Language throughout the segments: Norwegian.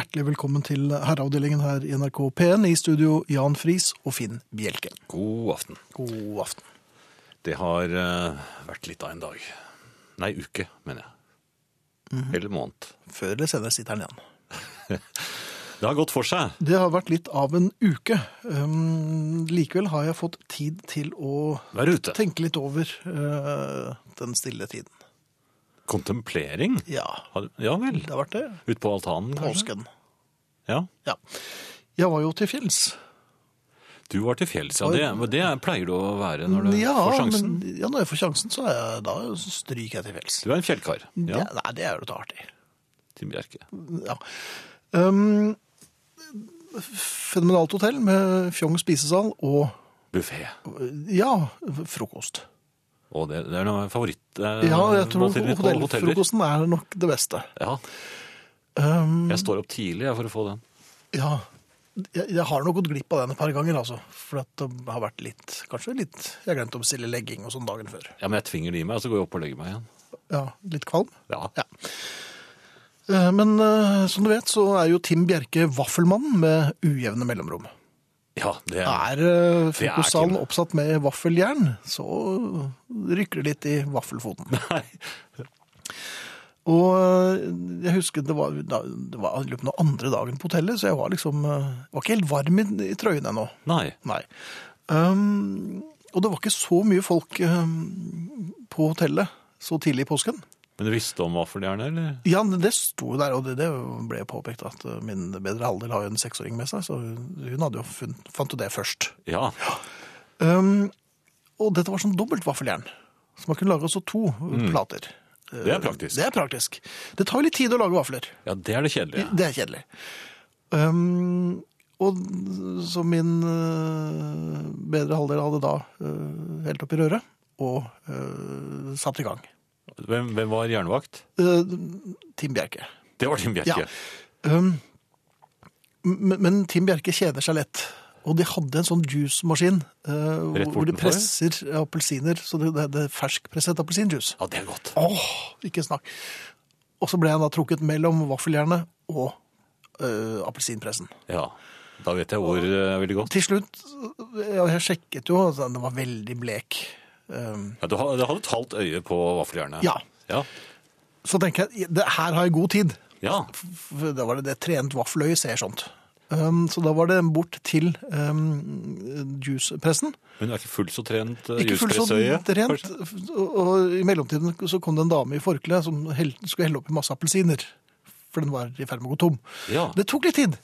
Hjertelig velkommen til herreavdelingen her i NRK P1. I studio Jan Friis og Finn Bjelke. God aften. God aften. Det har uh, vært litt av en dag. Nei, uke, mener jeg. Mhm. Eller måned. Før eller senere sitter han igjen. Det har gått for seg. Det har vært litt av en uke. Um, likevel har jeg fått tid til å tenke litt over uh, den stille tiden. Kontemplering? Ja, Ja vel. det har vært det. Ut på altanen, kanskje? Påsken. Ja. Ja. Jeg var jo til fjells. Du var til fjells, ja. Det, det pleier du å være når du ja, får sjansen. Men, ja, når jeg får sjansen, så jeg, da stryker jeg til fjells. Du er en fjellkar. Ja, Ja, nei, det er jo litt artig. Tim Bjerke. Ja. Um, fenomenalt hotell med fjong spisesal og Buffé. ja, frokost. Og det, det er noe favoritt... eh, Ja, jeg tror måltid på hoteller. hotellfrokosten er nok det beste. Ja, Um, jeg står opp tidlig jeg, for å få den. ja, jeg, jeg har nok gått glipp av den et par ganger, altså. For at det har vært litt, kanskje litt Jeg glemte å bestille legging og sånn dagen før. Ja, men jeg tvinger det i meg, og så går jeg opp og legger meg igjen. Ja, Litt kvalm. Ja. Ja. Eh, Men eh, som du vet, så er jo Tim Bjerke vaffelmannen med ujevne mellomrom. Ja, det er... Er eh, frokostsalen oppsatt med vaffeljern, så rykker det litt i vaffelfoten. Nei. Og eh, jeg husker det var, det var av andre dagen på hotellet, så jeg var liksom eh, var ikke helt varm i, i trøyen ennå. Nei. Nei. Um, og det var ikke så mye folk um, på hotellet så tidlig i påsken. Men du visste om vaffeljernet, eller? Ja, det sto der, og det, det ble påpekt at uh, min bedre halvdel har jo en seksåring med seg, så hun hadde jo funnet, fant jo det først. Ja. Um, og dette var sånn dobbelt vaffeljern, så man kunne lage også to plater. Mm. Det er praktisk. Det er praktisk. Det tar jo litt tid å lage vafler. Ja, det er det kjedelige. Det er kjedelig. Um, og så min uh, bedre halvdel hadde da uh, helt i røret og uh, satt i gang. Hvem, hvem var jernvakt? Uh, Tim Bjerke. Det var Tim Bjerke. Ja. Um, men, men Tim Bjerke kjeder seg lett. Og de hadde en sånn juicemaskin uh, hvor de presser appelsiner, så det, det, er ferskpresset appelsinjuice. Ja, det er godt. Åh, ikke snakk. Og så ble han da trukket mellom vaffeljernet og uh, appelsinpressen. Ja, da vet jeg hvor uh, veldig godt. Til slutt, jeg sjekket jo, altså, den var veldig blek. Um, Ja, du ha- du hadde et halvt øye på vaffeljernet. Ja. Ja. så tenker jeg, det, her har jeg god tid. ja. For Da var det det trent vaffeløye ser sånt. Um, så da var det bort til um, juicepressen. Men du er ikke fullt så trent uh, Ikke fullt så trent, Og, og i mellomtiden så kom det en dame i forkle som held, skulle helle oppi masse appelsiner. For den var i ferd med å gå tom. Ja. Det tok litt tid.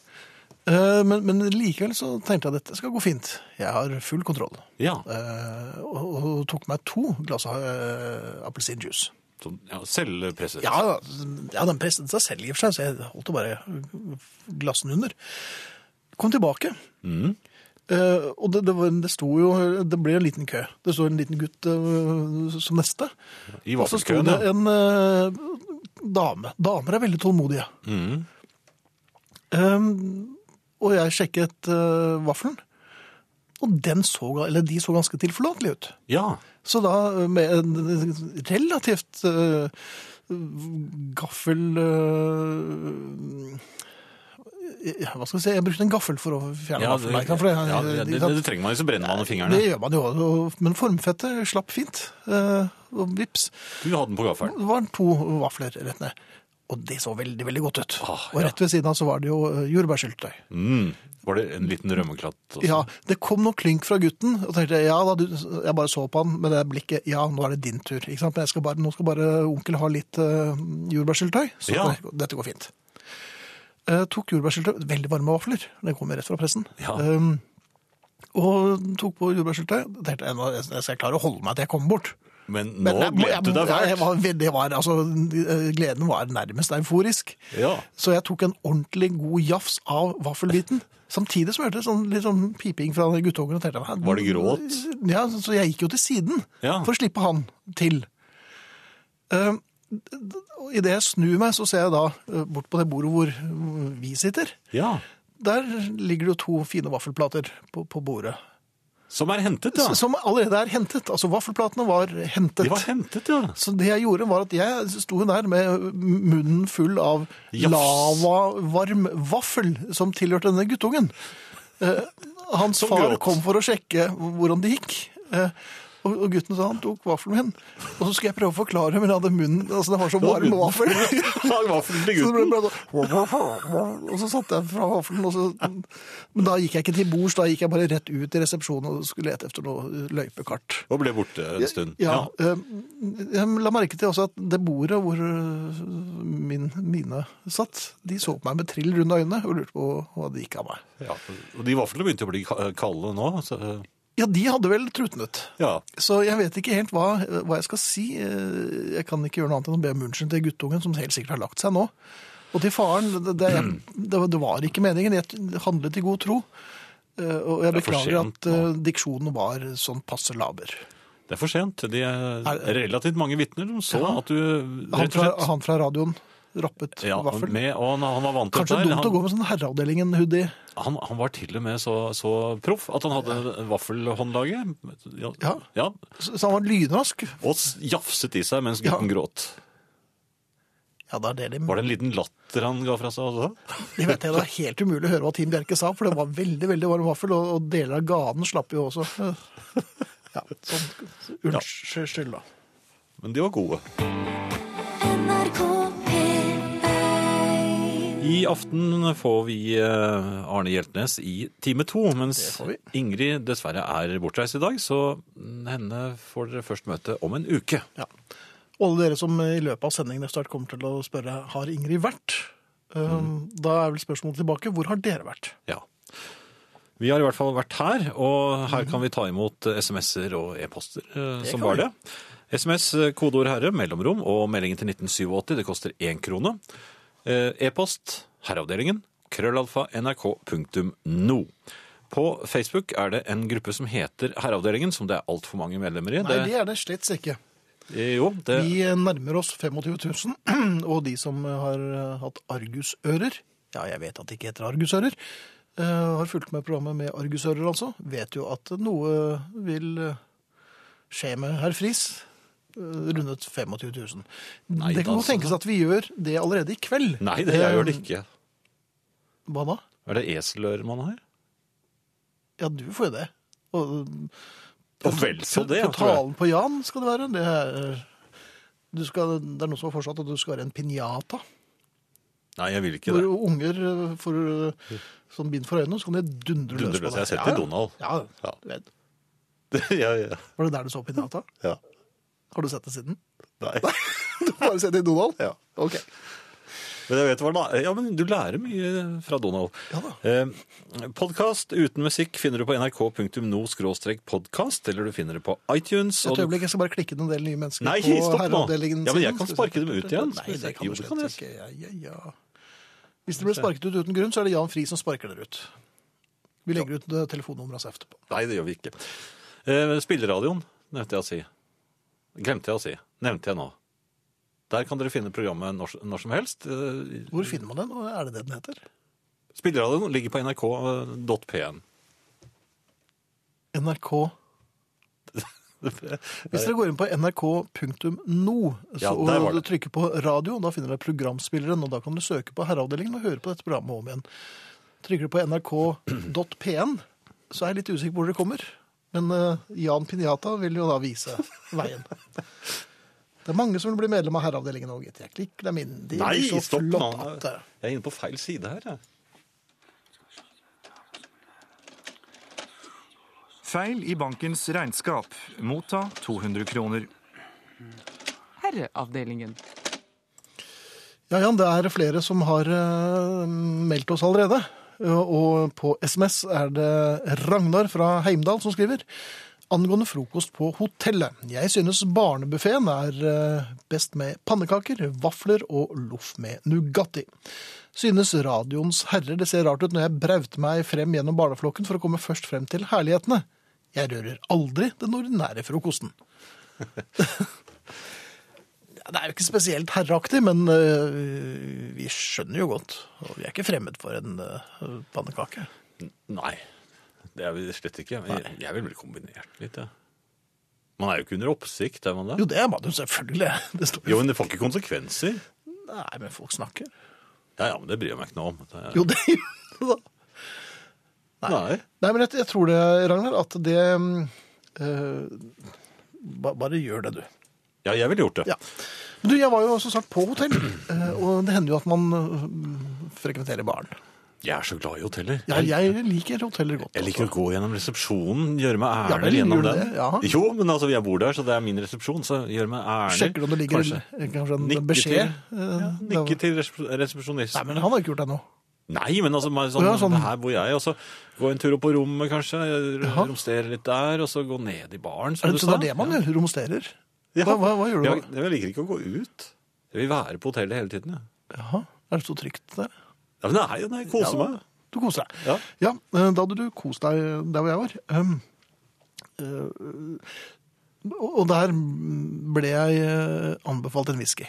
Uh, men, men likevel så tenkte jeg at dette skal gå fint. Jeg har full kontroll. Ja. Eh, og, og tok meg to glass av uh, appelsinjuice. Så, ja selvpresset. Ja, ja, den presset seg selv i og for seg, så jeg holdt jo bare glassen under. Kom tilbake. Mm. Eh, og det, det, var, det sto jo Det ble en liten kø. Det sto en liten gutt eh, som neste. I Og så sto det en eh, dame. Damer er veldig tålmodige. Mm. Eh, og jeg sjekket uh, vaffelen, og den så, eller de så ganske tilforlatelige ut. Ja. Så da eh, med en relativt uh, gaffel uh, Hva skal jeg si? Jeg brukte en gaffel for å fjerne Ja, vaffelmerkene. det- ja, det, det, det trenger man jo, så brenner man fingrene. det gjør man jo, og- men formfettet slapp fint. Uh, Og vips, Du hadde den på gaffelen. det var to vafler rett ned. Og det så veldig, veldig godt ut. Ah, Og rett ved siden av så var det jo eh, jordbærsyltetøy. Mm. Var det en liten rømmeklatt også? Ja, det kom noe klynk fra gutten, og tenkte ja da, du, jeg bare så på han med det blikket, ja, nå er det din tur, ikke sant? Men jeg skal bare, nå skal bare onkel ha litt uh, jordbærsyltetøy, så Ja. det, dette går fint. Uh, tok jordbærsyltetøy, veldig varme vafler, det kom rett fra pressen. Ja. Um, og tok på jordbærsyltetøy, tenkte jeg skal klare å holde meg til jeg kommer bort. Men nå Men gledet du deg jeg var, det var, altså, eh, gleden var nærmest euforisk. Ja. Så jeg tok en ordentlig god jafs av vaffelbiten. Samtidig som jeg hørte sånn, litt sånn piping fra guttungen. og tenkte, "Hva- Var det gråt? Ja, så jeg gikk jo til siden Ja. for å slippe han til. Uh, Idet jeg snur meg, så ser jeg da eh, bort på det bordet hvor vi sitter. ja. Der ligger det jo to fine vaffelplater på, på bordet. Som er hentet, ja. som allerede er hentet. Altså vaffelplatene var hentet. De var hentet, ja. Så det jeg gjorde var at jeg sto der med munnen full av lavavarm vaffel som tilhørte denne guttungen. Eh, hans Som far gråt. kom for å sjekke hvordan det gikk. Eh, og, og gutten sa han tok vaffelen min. Og så skulle jeg prøve å forklare, men jeg hadde munnen altså det var så varm vaffel. Så det ble bare sånn Og så satte jeg fra vaffelen, og så Men da gikk jeg ikke til bords, da gikk jeg bare rett ut i resepsjonen og skulle lete efter noe løypekart. Og ble borte en stund. Ja, ja. Jeg la merke til også at det bordet hvor eh, min, mine satt, de så på meg med trill runde øynene og lurte på hva det gikk av meg. Ja, og de vaflene begynte å bli kalde nå. Så, Ja, de hadde vel trutnet. ja. Så jeg vet ikke helt hva, hva jeg skal si. Eh, Jeg kan ikke gjøre noe annet enn å be om unnskyld til guttungen, som helt sikkert har lagt seg nå. Og til faren, det, det, det, det var ikke meningen. Jeg handlet i god tro. Eh, Og jeg Det er beklager at eh, diksjonen var sånn passe laber. Det er for sent. De er relativt mange vitner som så at du rett og slett han fra radioen rappet ja, vaffel. med, og han, han var vant til Kanskje dumt han, å gå med sånn herreavdelingen-hoodie. Han, han, han var til og med så, så proff at han hadde vaffelhåndlaget. Ja. Ja. ja. Så han var lynrask. Og jafset i seg mens gutten Ja. gråt. Ja, det er det de... Var det en liten latter han ga fra seg også? Det vet jeg, det er helt umulig å høre hva Team Bjerke sa, for det var veldig veldig varm vaffel, og, og deler av ganen slapp jo også. Ja, sånn, Unnskyld, da. Men de var gode. NRK P1 I aften får vi eh, Arne Hjeltnes i time to, mens. Ingrid dessverre er bortreist i dag, så henne får dere først møte om en uke. Ja. Og alle dere som i løpet av sendingen snart kommer til å spørre har Ingrid vært, mm. da er vel spørsmålet tilbake hvor har dere vært? Ja. Vi har i hvert fall vært her, og her kan vi ta imot SMS-er og e-poster eh, som var det. SMS, kodeord herre, mellomrom og meldingen til 1987. Det koster én krone. Eh, E-post herreavdelingen krøllalfa nrk.no. På Facebook er det en gruppe som heter Herreavdelingen, som det er altfor mange medlemmer i. Nei, Det, er det slett ikke. eh, jo, det, Vi nærmer oss 25 000, og de som har eh, hatt argusører, ja, jeg vet at det ikke heter argusører, eh, har fulgt med programmet med argusører altså, vet jo at noe vil eh, skje med herr Friis, eh, rundet 25 000. Nei, det kan godt tenkes at vi gjør det allerede i kveld. nei, det jeg gjør det Eh, ikke. Hva da? Er det eselører man har? Ja, du får jo det. Og, Og vel så det, På tror jeg. talen på Jan skal det være. Det er, du skal, det er noe som har fortsatt at du skal være en pinjata. Nei, jeg vil ikke Hvor det. unger eh, får eh, sånn bind for øynene, så kan de dundre løs på deg. Jeg har sett Ja, det i Donald. Ja, Ja. vet. ja, ja. Var det der du så pinjata? ja. Har du sett det siden? Nei. Du har bare sett det i Donald? Ja. Ok. Men jeg vet hva. Ja, men du lærer mye fra Donald. Ja da. Eh, podcast uten musikk finner du på nrk.no-podkast, eller du finner det på iTunes. Et øyeblikk, jeg skal bare klikke en del nye mennesker Nei, på herreavdelingen Ja, men jeg kan sparke dem ut igjen. Nei, det kan du slett ikke. Ja, ja, ja. Hvis dere blir sparket ut uten grunn, så er det Jan Friis som sparker dere ut. Vi legger ut eh, telefonnummeret hans etterpå. Nei, det gjør vi ikke. Eh, spilleradioen nevnte jeg å si. Glemte jeg å si. Nevnte jeg nå. Der kan dere finne programmet når, når som helst. Eh, Hvor finner man den? og Er det det den heter? Spilleradioen ligger på nrk.pn. NRK Hvis dere går inn på nrk.no Ja, og trykker på radio, da finner dere programspilleren, og da kan du søke på Herreavdelingen og høre på dette programmet om igjen. Trykker du på nrk.pn, så er jeg litt usikker på hvor dere kommer. Men eh, Jan Pinjata vil jo da vise veien. Det er mange som vil bli medlem av Herreavdelingen òg, gitt. Jeg klikker dem inn. De Nei, så stopp nå. Jeg er inne på feil side her. Jeg. Feil i bankens regnskap. Motta 200 kroner. Herreavdelingen. Ja, Jan, det er flere som har eh, meldt oss allerede. Og på SMS er det Ragnar fra Heimdal som skriver angående frokost på hotellet. Jeg synes barnebuffeen er eh, best med pannekaker, vafler og loff med Nugatti. Synes radioens herrer det ser rart ut når jeg brauter meg frem gjennom barneflokken for å komme først frem til herlighetene. Jeg rører aldri den ordinære frokosten. Det er jo ikke spesielt herreaktig, men øh, vi skjønner jo godt. Og vi er ikke fremmed for en øh, pannekake. Nei. Det er vi slett ikke. Jeg, jeg vil vel kombinert litt, ja. Man er jo ikke under oppsikt, er man det? Jo, det er man jo selvfølgelig. Det står Jo, men det får ikke konsekvenser. Nei, men folk snakker. Ja, ja, men det bryr jeg meg ikke noe om. Det er... Jo, det gjør det da. Nei. Nei, men jeg, jeg tror det, Ragnar, at det ba, Bare gjør det, du. Ja, jeg ville gjort det. Ja. Men du, jeg var jo som sagt på hotell, eh, og det hender jo at man eh, frekventerer baren. Jeg er så glad i hoteller. Ja, jeg liker hoteller godt. Jeg liker å altså. gå gjennom resepsjonen, gjøre meg Ja, vel, gjennom gjør du den. det? Ja. Jo, men altså, jeg bor der, så det er min resepsjon, så gjør meg ærlig. Sjekker du om det ligger Kanskje. kanskje en Nikke beskjed? til. eh, Ja, nikke til resep- resepsjonisten. Nei, men han har ikke gjort det ennå. Nei, men altså, meg sånn, Ja, sånn- her bor jeg, og så gå en tur opp på rommet, kanskje, Jaha. romstere litt der, og så gå ned i baren, som du det, sa. det er det man gjør? Romsterer? Ja. Hva, hva, hva gjør du Jeg, da? jeg liker ikke å gå ut. Jeg vil være på hotellet hele tiden, ja. Jaha, er det så trygt der? Ja, men nei, jo koser Ja, meg. Du koser deg. Ja. Ja, eh, da hadde du kost deg der hvor jeg var. Um, eh, og der ble jeg eh, anbefalt en whisky.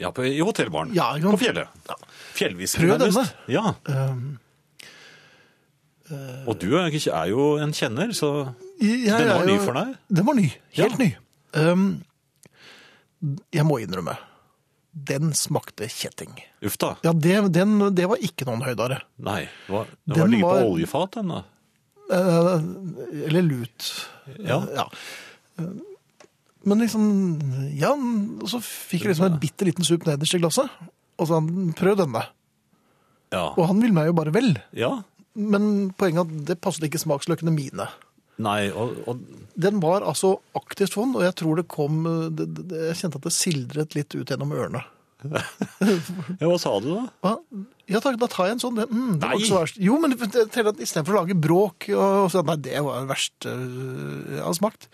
Ja, på, i hotellbaren. Ja, ikke sant? på fjellet. Ja. Fjellhvisker, Prøv nærmest. Ja, Um, og du er, ikke- er jo en kjenner, så jeg, den var ny for deg. Den var ny. Helt Ja. ny. Um, jeg må innrømme, den smakte kjetting. Uff da. Ja, det, den, det var ikke noen høydare. Nei, det var, det Den var ligget var- på oljefat, den da. Eh, eller lut. Ja. ja. Men liksom Ja, og så fikk jeg liksom en bitte liten sup nederst i glasset. Og så han prøv denne. Ja. Og han ville meg jo bare vel. ja. Men poenget er at det passet ikke smaksløkene mine. Nei, og, og Den var altså aktivt vond, og jeg tror det kom det, det, Jeg kjente at det sildret litt ut gjennom ørene. ja, hva sa du da? Hva? Ja takk, da tar jeg en sånn. Det, mm, det var ikke så verst. Jo, men istedenfor å lage bråk og, og så, Nei, det var det verste øh, jeg har smakt.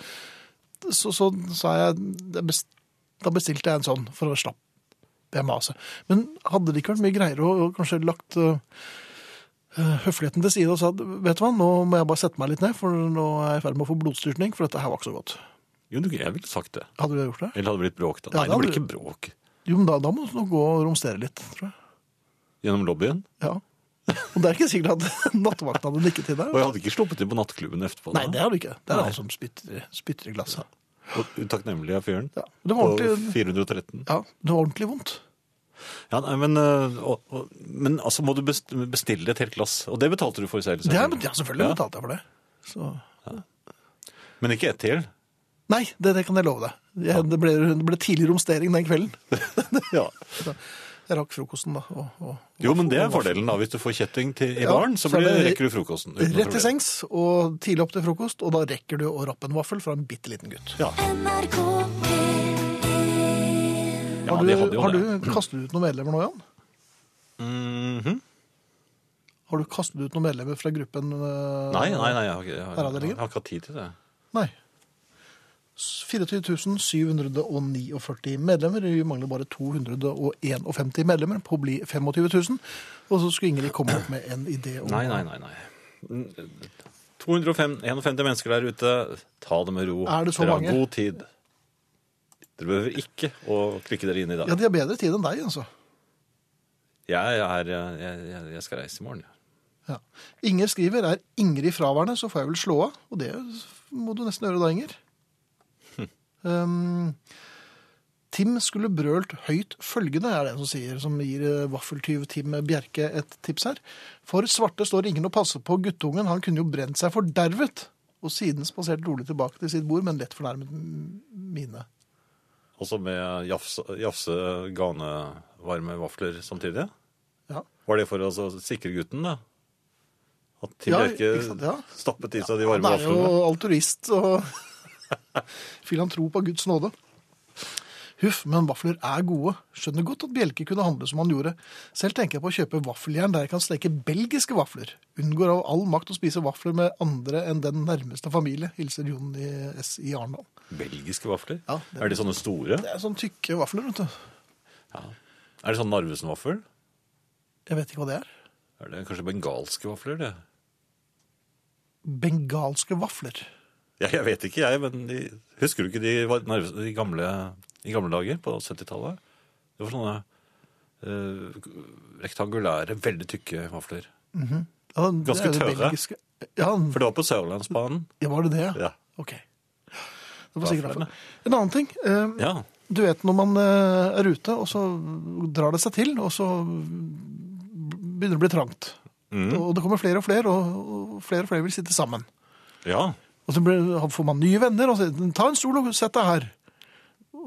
Så, så sa jeg det best, Da bestilte jeg en sånn for å slappe jeg maset. Men hadde det ikke vært mye greiere å kanskje lagt øh, høfligheten til side og sa vet du hva, nå må jeg bare sette meg litt ned, for nå er jeg i ferd med å få blodstyrtning, for dette her var ikke så godt. Jo, jeg ville sagt det. Hadde du gjort det? Eller hadde det blitt bråk da? Ja, Nei, det blir ikke bråk. Jo, men da, da må du nok gå og romstere litt, tror jeg. Gjennom lobbyen? Ja. Og det er ikke sikkert at nattevakten hadde nikket til deg. Og jeg hadde ikke sluppet inn på nattklubben etterpå. da. Nei, det hadde du ikke. Det er Nei. han som spytter, i glasset. Og utakknemlig av fyren. Ja. Det var På 413. ja, det var ordentlig vondt. Ja, nei, men, øh, og, og, men altså må du bestille et helt glass. Og det betalte du for selv? Det er, ja, selvfølgelig Ja. betalte jeg for det. Så. Men ikke ett til? Nei, det, det kan jeg love deg. Jeg, det, ble, det ble tidlig romstering den kvelden. Ja. Jeg rakk frokosten da. Og, og, Jo, men det er fordelen da. Hvis du får kjetting til, i Ja, baren, så, så blir, det rekker du frokosten. Rett til sengs og tidlig opp til frokost, og da rekker du å rappe en vaffel fra en bitte liten gutt. Ja. NRK P1 Ja, har du, har du kastet ut noen medlemmer nå, Jan? Mhm. Har du kastet ut noen medlemmer fra gruppen? øh, Nei, nei, nei, jeg har, jeg, har, jeg, har ikke hatt tid til det. Nei. 24 749 medlemmer. Vi mangler bare 251 medlemmer på å bli 25 000. Og så skulle Ingrid komme opp med en idé om Nei, nei, nei. nei. Mm, 251 mennesker der ute. Ta det med ro. Er det så Dere mange? har god tid. Dere behøver ikke å klikke dere inn i dag. Ja, de har bedre tid enn deg, altså. Jeg, er, jeg, jeg, jeg skal reise i morgen. Ja. Inger skriver er Ingrid fraværende, så får jeg vel slå av. Og det må du nesten gjøre da, Inger. Um, Tim skulle brølt høyt følgende, er det en som sier, som gir eh, vaffeltyv Tim Bjerke et tips her. For svarte står ingen og passer på guttungen, han kunne jo brent seg fordervet. Og siden spasert rolig tilbake til sitt bord, men lett fornærmet mine. Også med jafse, jafse gane varme vafler samtidig. Ja. Var det for å altså, sikre gutten, da? At Tim Bjerke ja. stappet i seg de varme vaflene? Han er jo vaflene? altruist og filantrop av Guds nåde. Huff, men vafler er gode. Skjønner godt at Bjelke kunne handle som han gjorde. Selv tenker jeg på å kjøpe vaffeljern der jeg kan steke belgiske vafler. Unngår av all makt å spise vafler med andre enn den nærmeste familie. Hilser Jon i S i Arendal. Belgiske vafler? Ja, det- Er de sånne store? Det er sånne tykke vafler, vet du. Er det sånn Narvesen-vaffel? Jeg vet ikke hva det er. Er det kanskje bengalske vafler, det? Bengalske vafler. Ja, jeg vet ikke, jeg, men de, husker du ikke de, de gamle, i gamle dager på 70-tallet? Det var sånne eh, rektangulære, veldig tykke vafler. Ja, Ganske er jo det tørre. belgiske- Ja, For det var på Sørlandsbanen. ja, var det det? Ja. Ok. Det var sikkert derfor. En annen ting. eh, ja. Du vet når man eh, er ute, og så drar det seg til, og så begynner det å bli trangt. Mm. Og det kommer flere og flere, og og flere og flere vil sitte sammen. Ja. Og så blir, får man nye venner, og så ta en stol og sett deg her.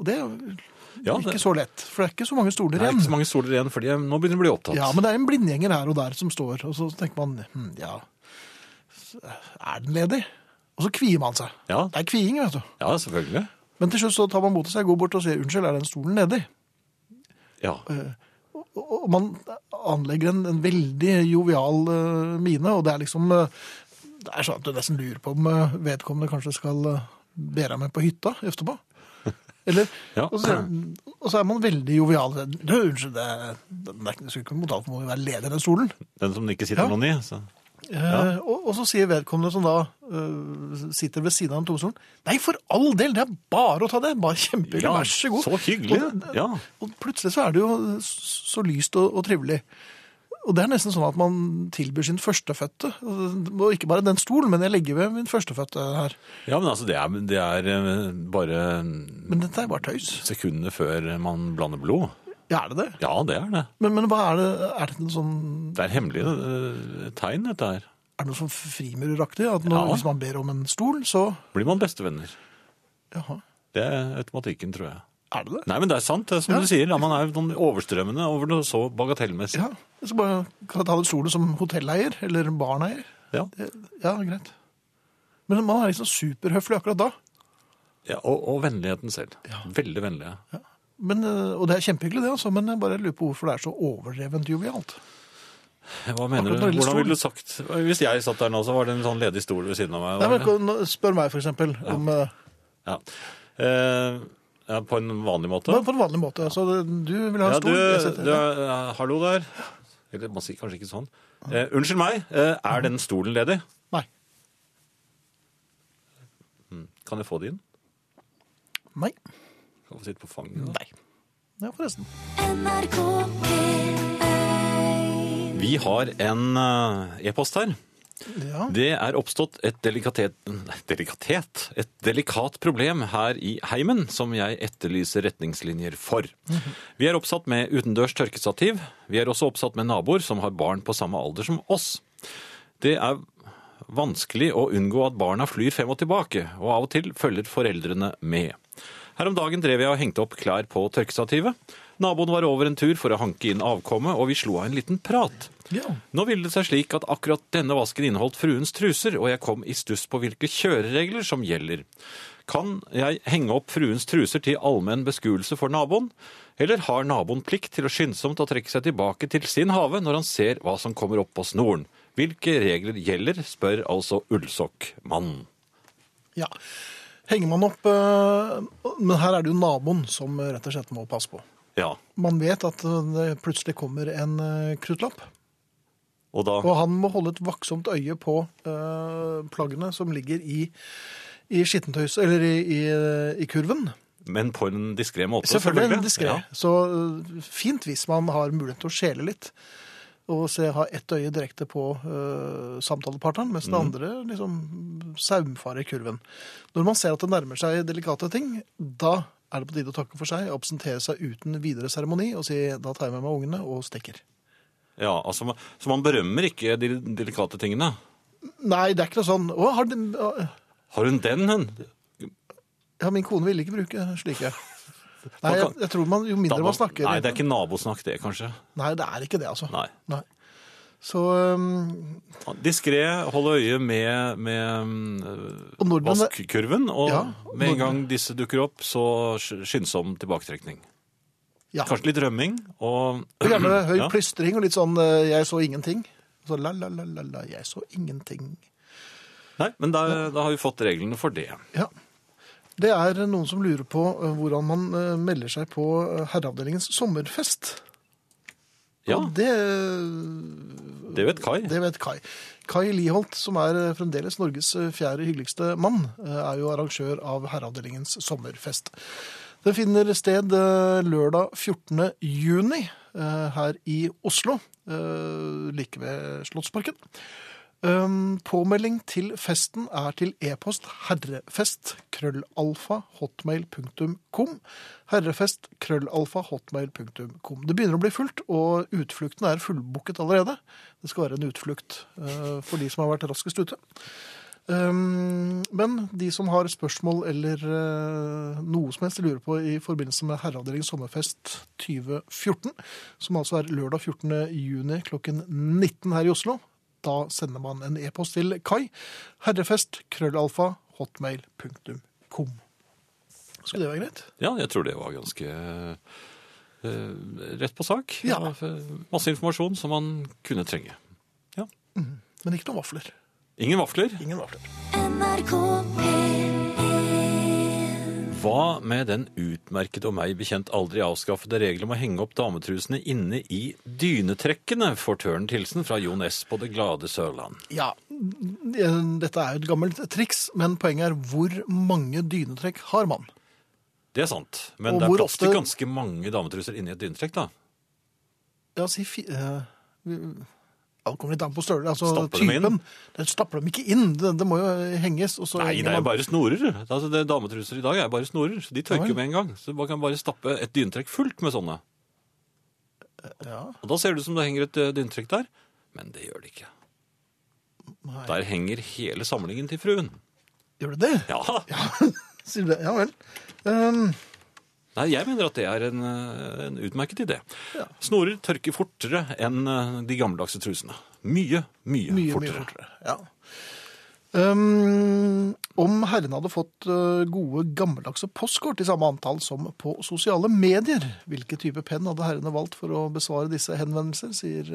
Og det er jo Ja, ikke så lett, for det er ikke så mange stoler Det er ikke så mange stoler igjen, fordi nå begynner det å bli opptatt. Ja, men det er en blindgjenger her og der som står, og så tenker man, hm, ja, er den ledig? Og så kvier man seg. Ja. Det er kviing, vet du. Ja, selvfølgelig. Men til slutt så tar man mot til seg, går bort og sier, unnskyld, er den stolen ledig? Ja. Og, og man anlegger en, en veldig jovial uh, mine, og det er liksom, uh, det er sånn at du nesten lurer på om vedkommende kanskje skal uh, deg med på hytta etterpå. Eller, Ja. og, så, og så er man veldig jovial. Du, unnskyld, det, den er ikke, skulle ikke noe må jo være ledig den stolen. Den som det ikke sitter Ja. noen i. Så. Eh, og, og så sier vedkommende som da uh, sitter ved siden av den tomstolen nei, for all del, det er bare å ta det, bare kjempehyggelig, Ja, vær så god. så hyggelig, Og, ja. og plutselig så er det jo så lyst og, og trivelig. Og det er nesten sånn at man tilbyr sin førstefødte, og ikke bare den stolen, men jeg legger ved min førstefødte her. Ja, men altså, det er, det er eh, bare Men dette er bare tøys. Sekundene før man blander blod. Ja, er det det? Ja, det er det. Men, men hva er det? Er det noe sånn, Det er hemmelige uh, tegn, dette her. er det noe sånn frimureraktig? At når, Ja. hvis man ber om en stol, så Blir man bestevenner. Jaha. Det er automatikken, tror jeg. Er det det? Nei, men det er sant, det er som Ja. du sier. Man er jo overstrømmende over noe så bagatellmessig. Ja. Jeg skal bare kan jeg ta det stolen som hotelleier, eller barneier. Ja. Det- Ja, greit. Men man er liksom superhøflig akkurat da. Ja, og, og vennligheten selv. Ja. Veldig vennlige. Men, eh, og det er kjempehyggelig det, altså, men jeg bare lurer på hvorfor det er så overdrevent jovialt. Hva mener Akkurat du? når det gjelder Hvordan ville du sagt Hvis jeg satt der nå, så var det en sånn ledig stol ved siden av meg. Nei, var men, det? spør meg for eksempel om eh, Ja. Eh, ja, på en vanlig måte? På en vanlig måte. Altså, du vil ha en Ja, du, stol? du ja, hallo der. Eller man sier kanskje ikke sånn. Eh, unnskyld meg, eh, er den stolen ledig? Nei. Kan jeg få din? Nei. Kan få sitte på fanget? da? Nei. Ja, forresten. NRK P1 Vi har en eh, e-post her. Ja. Det er oppstått et delikatet, delikatet, et delikat problem her i heimen som jeg etterlyser retningslinjer for. Vi er oppsatt med utendørs tørkestativ. Vi er også oppsatt med naboer som har barn på samme alder som oss. Det er vanskelig å unngå at barna flyr frem og tilbake, og av og til følger foreldrene med. Her om dagen drev jeg og hengte opp klær på tørkestativet. Naboen var over en tur for å hanke inn avkommet, og vi slo av en liten prat. ja. Nå ville det seg slik at akkurat denne vasken inneholdt fruens truser, og jeg kom i stuss på hvilke kjøreregler som gjelder. Kan jeg henge opp fruens truser til allmenn beskuelse for naboen, eller har naboen plikt til å skyndsomt å trekke seg tilbake til sin have når han ser hva som kommer opp på snoren? Hvilke regler gjelder, spør altså Ullsokkmannen. ja. Henger man opp eh, Men her er det jo naboen som rett og slett må passe på. Ja, Man vet at eh, det plutselig kommer en eh, kruttlapp, og da og han må holde et vaktsomt øye på uh, plaggene som ligger i, i skittentøys, eller i, i, i kurven. Men på en diskré måte, Selvfølgelig en diskré. Ja. Så øh, fint hvis man har mulighet til å skjele litt. Og se, ha ett øye direkte på uh, samtalepartneren, mens det andre liksom saumfarer i kurven. Når man ser at det nærmer seg delikate ting, da er det på tide å takke for seg, absentere seg uten videre seremoni og si da tar jeg med meg ungene og stikker. ja, altså, Så man berømmer ikke de delikate tingene? Nei, det er ikke noe sånn Å, har den å, Har hun den, hun? Ja, min kone ville ikke bruke slike. Nei, jeg, jeg tror man, jo mindre må- man snakker Nei, det er ikke nabosnakk det, kanskje. Nei, det er ikke det, altså. Nei. Nei. Så øhm, Diskré, holde øye med, med mm, Og vaskkurven, og Ja, med en gang disse dukker opp, så skyndsom tilbaketrekning. ja. Kanskje litt rømming, og gjerne høy Ja. plystring og litt sånn eh, 'jeg så ingenting'. Så la, la, la, la, la, jeg så ingenting. Nei, men da, da har vi fått reglene for det. Ja. Det er noen som lurer på eh, hvordan man eh, melder seg på Herreavdelingens sommerfest. Ja, Og det, det vet Kai. det vet Kai. Kai Liholt, som er eh, fremdeles Norges eh, fjerde hyggeligste mann, eh, er jo arrangør av Herreavdelingens sommerfest. Den finner sted lørdag 14. juni her i Oslo, like ved Slottsparken. Um, påmelding til festen er til e-post herrefest krøllalfa hotmail.com. Herrefest krøllalfa hotmail.com. Det begynner å bli fullt, og utflukten er fullbooket allerede. Det skal være en utflukt uh, for de som har vært raskest ute. Um, men de som har spørsmål eller uh, noe som helst de lurer på i forbindelse med Herreavdelingen sommerfest 2014, som altså er lørdag 14. juni klokken 19 her i Oslo, da sender man en e-post til Kai. Herrefest krøllalfa hotmail.com. Skulle det være greit? Ja, jeg tror det var ganske eh, rett på sak. Ja. Masse informasjon som man kunne trenge. Men ikke noen vafler. Ingen vafler. Ingen vafler. NRK P1 Hva med den utmerkede og meg bekjent aldri avskaffede regel om å henge opp dametrusene inne i dynetrekkene, får tørnet hilsen fra Jon S. på det glade Sørland. Ja, dette er jo et gammelt triks, men poenget er hvor mange dynetrekk har man? Det er sant, men Og det er hvor plass til ofte- ganske mange dametruser inni et dynetrekk, da. Ja, si fi... eh, det kommer litt an på størrelse. Altså, Stapper dem typen. Det stapper dem ikke inn. Det, det må jo henges. Nei, det er jo bare snorer. Altså, det Dametruser i dag er bare snorer, de Ja tørker jo med en gang. Så man kan bare stappe et dyntrekk fullt med sånne. Ja, Og da ser det ut som det henger et dyntrekk der, men det gjør det ikke. nei. Der henger hele samlingen til fruen. Gjør det det? Ja, Sier du det? Ja vel. Um, Nei, jeg mener at det er en, eh, en utmerket idé. Ja. Snorer tørker fortere enn eh, de gammeldagse trusene. Mye, mye, mye, fortere. mye fortere. Ja. Um, om herrene hadde fått uh, gode gammeldagse postkort i samme antall som på sosiale medier, hvilken type penn hadde herrene valgt for å besvare disse henvendelser, sier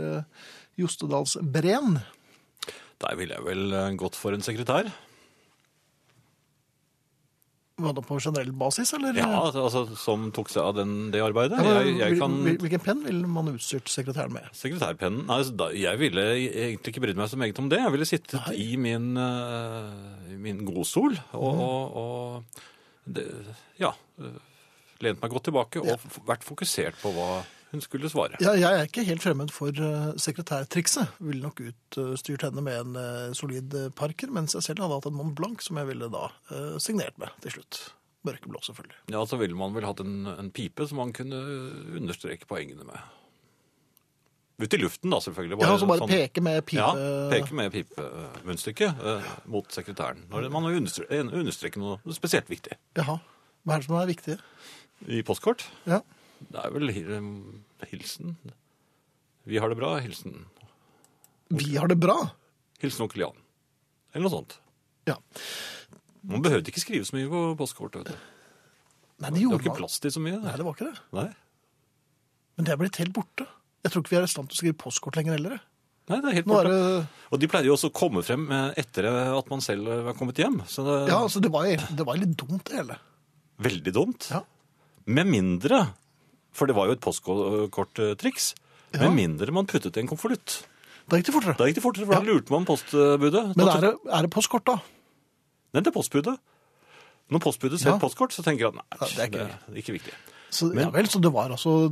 Jostedals Breen. Der ville jeg vel eh, gått for en sekretær. Var det på generell basis, eller? Ja, altså, som tok seg av den, det arbeidet. Ja, men Jeg, jeg kan... Hvilken penn ville man utstyrt sekretæren med? Sekretærpennen Nei, altså, da, jeg ville egentlig ikke brydd meg så meget om det. Jeg ville sittet Nei. i min, uh, min godsol og, mm. og, og det, ja, lent meg godt tilbake og Ja. vært fokusert på hva hun skulle svare. Ja, jeg er ikke helt fremmed for uh, sekretærtrikset. Ville nok utstyrt henne med en eh, solid eh, parker, mens jeg selv hadde hatt en Mont Blanc som jeg ville da eh, signert med til slutt. Mørkeblå, selvfølgelig. Ja, Så ville man vel hatt en, en pipe som man kunne understreke poengene med. Ut i luften, da, selvfølgelig. Ja, altså bare sånn- peke med pipe... Ja, peke med pipemunnstykket eh, mot sekretæren. Når man må understre understreke noe spesielt viktig. Jaha. Hva er det som er viktig? I postkort Ja. Det er vel hilsen. Vi har det bra, hilsen. Vi har det bra. Hilsen onkel Jan. Eller noe sånt. Ja. Man behøvde ikke skrive så mye på postkortet. vet du. Nei, det Det var ikke man. plass til så mye. Nei, det var ikke det. Nei. Men det er blitt helt borte. Jeg tror ikke vi er i stand til å skrive postkort lenger heller. Nei, det er helt er borte. det... Og de pleide jo også å komme frem eh, etter at man selv var kommet hjem. Så det er Ja, altså, det var, det var litt dumt, det hele. veldig dumt. Ja. Med mindre, for det var jo et postkorttriks, Ja. med mindre man puttet i en konvolutt. Da gikk det fortere. Da gikk det fortere, for da Ja. lurte man postbudet. Men er det, er det postkort, da? Nei, det er postbudet. Når postbudet ser Ja. postkort, så tenker at nei, det er ikke det er ikke viktig. Så, Men- ja vel, så det var altså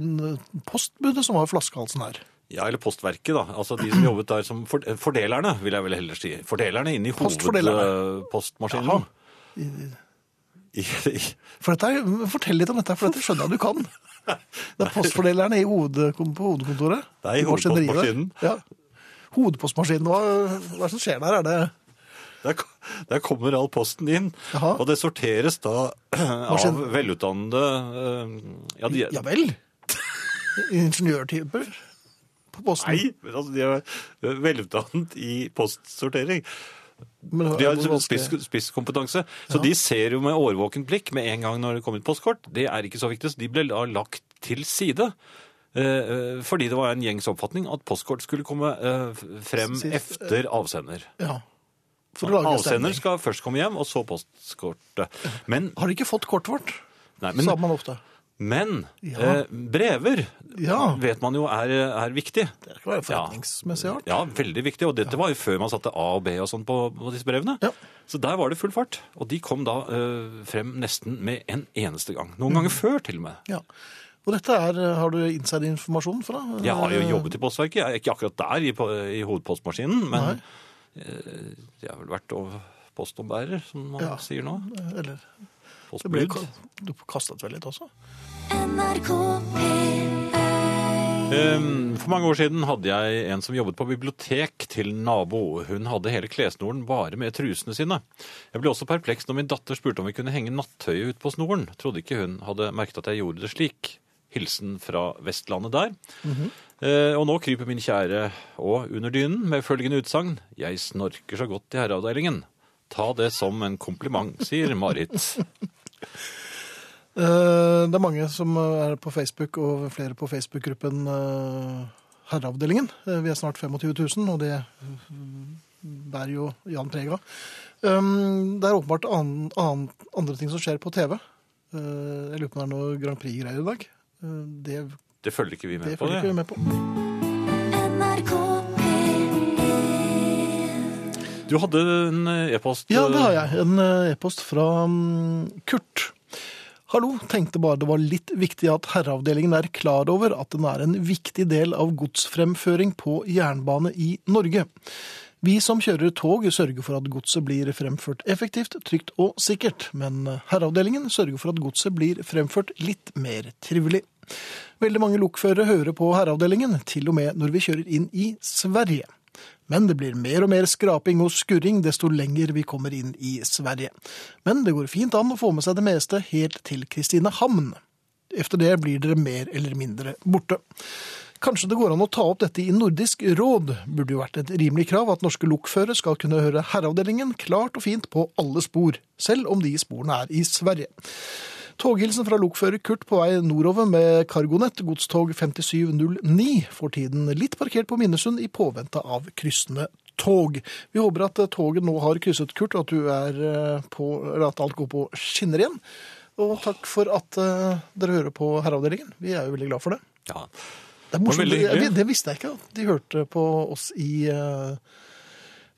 postbudet som var flaskehalsen her. Ja, eller Postverket, da. Altså de som jobbet der som for, fordelerne, vil jeg vel heller si. Fordelerne inne i hovedpostmaskinen. I, i, For dette, fortell litt om dette, for dette skjønner jeg du kan. Det er postfordelerne i hode, på hovedkontoret. Det er i hovedpostmaskinen. Ja. Hovedpostmaskinen, hva, hva er det som skjer der? Er det der, der kommer all posten inn, Aha. og det sorteres da av velutdannede eh, Ja, de, Ja vel? Ingeniørtyper på posten? Nei, altså, de er velutdannet i postsortering. Men, De har spiss, spisskompetanse, så de ser jo med årvåkent blikk med en gang når det kommer et postkort. Det er ikke så viktig, så de ble lagt til side. eh, eh, fordi det var en gjengs oppfatning at postkort skulle komme eh, frem Sist, efter avsender. Ja. Avsender skal først komme hjem, og så postkortet. Men, Har de ikke fått kortet vårt? nei, men Sa man ofte. Men Ja. eh, brever Ja. vet man jo er, er viktig. Det skal være forretningsmessig art. Ja, veldig viktig. Og dette var jo før man satte A og B og sånn på, på disse brevene. Ja. Så der var det full fart. Og de kom da eh, frem nesten med en eneste gang. Mm. Noen ganger før, til og med. Ja. Og dette er, eh, har du inside-informasjon fra? Jeg har jo jobbet i Postverket. Jeg er ikke akkurat der i, i hovedpostmaskinen, men Nei. eh, jeg har vel vært postombærer, som man sier nå. Eller det ble, Du kastet vel litt også? NRK P1 Ehm, For mange år siden hadde jeg en som jobbet på bibliotek til nabo. Hun hadde hele klesnoren bare med trusene sine. Jeg ble også perpleks når min datter spurte om vi kunne henge nattøyet ut på snoren. Trodde ikke hun hadde merket at jeg gjorde det slik. Hilsen fra Vestlandet der. Eh, og nå kryper min kjære og under dynen med følgende utsagn. Jeg snorker så godt i herreavdelingen. Ta det som en kompliment, sier Marit. Eh, Det er mange som er på Facebook, og flere på Facebook-gruppen eh, Herreavdelingen. Eh, Vi er snart 25 000, og det eh, bærer jo Jan preg av. Um, Det er åpenbart andre ting som skjer på TV. Eh, Jeg lurer på om det er noe Grand Prix-greier i dag. Eh, Det, Det følger ikke vi med det på. følger ikke vi med på. Du hadde en e-post Ja, det har jeg. En eh, e-post fra mm, Kurt. Hallo, tenkte bare det var litt viktig at herreavdelingen er klar over at den er en viktig del av godsfremføring på jernbane i Norge. Vi som kjører tog sørger for at godset blir fremført effektivt, trygt og sikkert, men herreavdelingen sørger for at godset blir fremført litt mer trivelig. Veldig mange lokførere hører på herreavdelingen, til og med når vi kjører inn i Sverige. Men det blir mer og mer skraping og skurring desto lenger vi kommer inn i Sverige. Men det går fint an å få med seg det meste helt til Kristinehamn. Efter det blir dere mer eller mindre borte. Kanskje det går an å ta opp dette i Nordisk råd. Burde jo vært et rimelig krav at norske lokførere skal kunne høre herreavdelingen klart og fint på alle spor, selv om de sporene er i Sverige. Toghilsen fra lokfører Kurt på vei nordover med Cargonett, godstog 5709, for tiden litt parkert på Minnesund i påvente av kryssende tog. Vi håper at toget nå har krysset Kurt, og at, du er eh, på, at alt går på skinner igjen. Og takk for at eh, dere hører på Herreavdelingen. Vi er jo veldig glad for det. Ja. Det Det, det visste jeg ikke, at de hørte på oss i, uh,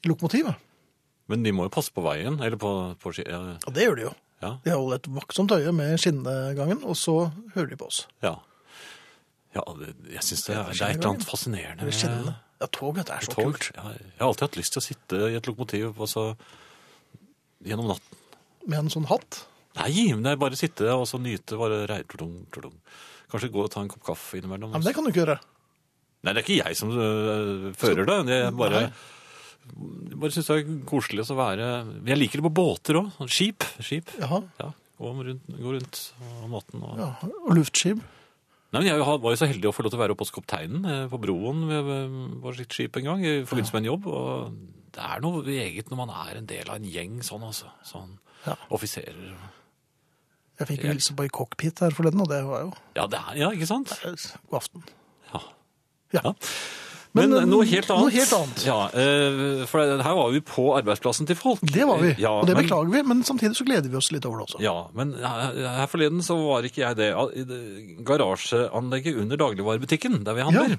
i lokomotivet. Men de må jo passe på veien, eller på, på ja. ja, det gjør de jo. Ja, De har holdt et vaktsomt øye med skinnegangen, og så hører de på oss. ja. Ja, det, jeg syns det, er- det er et eller annet fascinerende Eller skinnene. Ja, toget er så tog. kult. Ja, jeg har alltid hatt lyst til å sitte i et lokomotiv og så gjennom natten. Med en sånn hatt. Nei, men det er bare sitte og så nyte bare rei- tudung, tudung. Kanskje gå og ta en kopp kaffe innimellom. Ja, men det kan du ikke gjøre. Nei, det er ikke jeg som øh, fører det. Jeg bare, jeg bare syns det er koselig å være Jeg liker det på båter òg. Skip. Skip. Jaha. Ja, gå rundt, gå rundt om natten. Og... Ja, og luftskip. Nei, men Jeg var jo så heldig å få lov til å være oppe hos kapteinen eh, på broen ved vårt skip en gang i forbindelse med en jobb. og Det er noe eget når man er en del av en gjeng sånn, altså. Sånn Ja. offiserer. Jeg fikk jo hilse på i cockpit her forleden, og det var jo Ja, det er, ja, ikke sant? god aften. Ja. Ja. Ja. Men, Men, noe helt annet. noe helt annet. Ja, eh, for her var vi på arbeidsplassen til folk. Det var vi, Ja, og det men- beklager vi, men samtidig så gleder vi oss litt over det også. Ja, men her forleden så var ikke jeg det. Garasjeanlegget under dagligvarebutikken, der vi handler.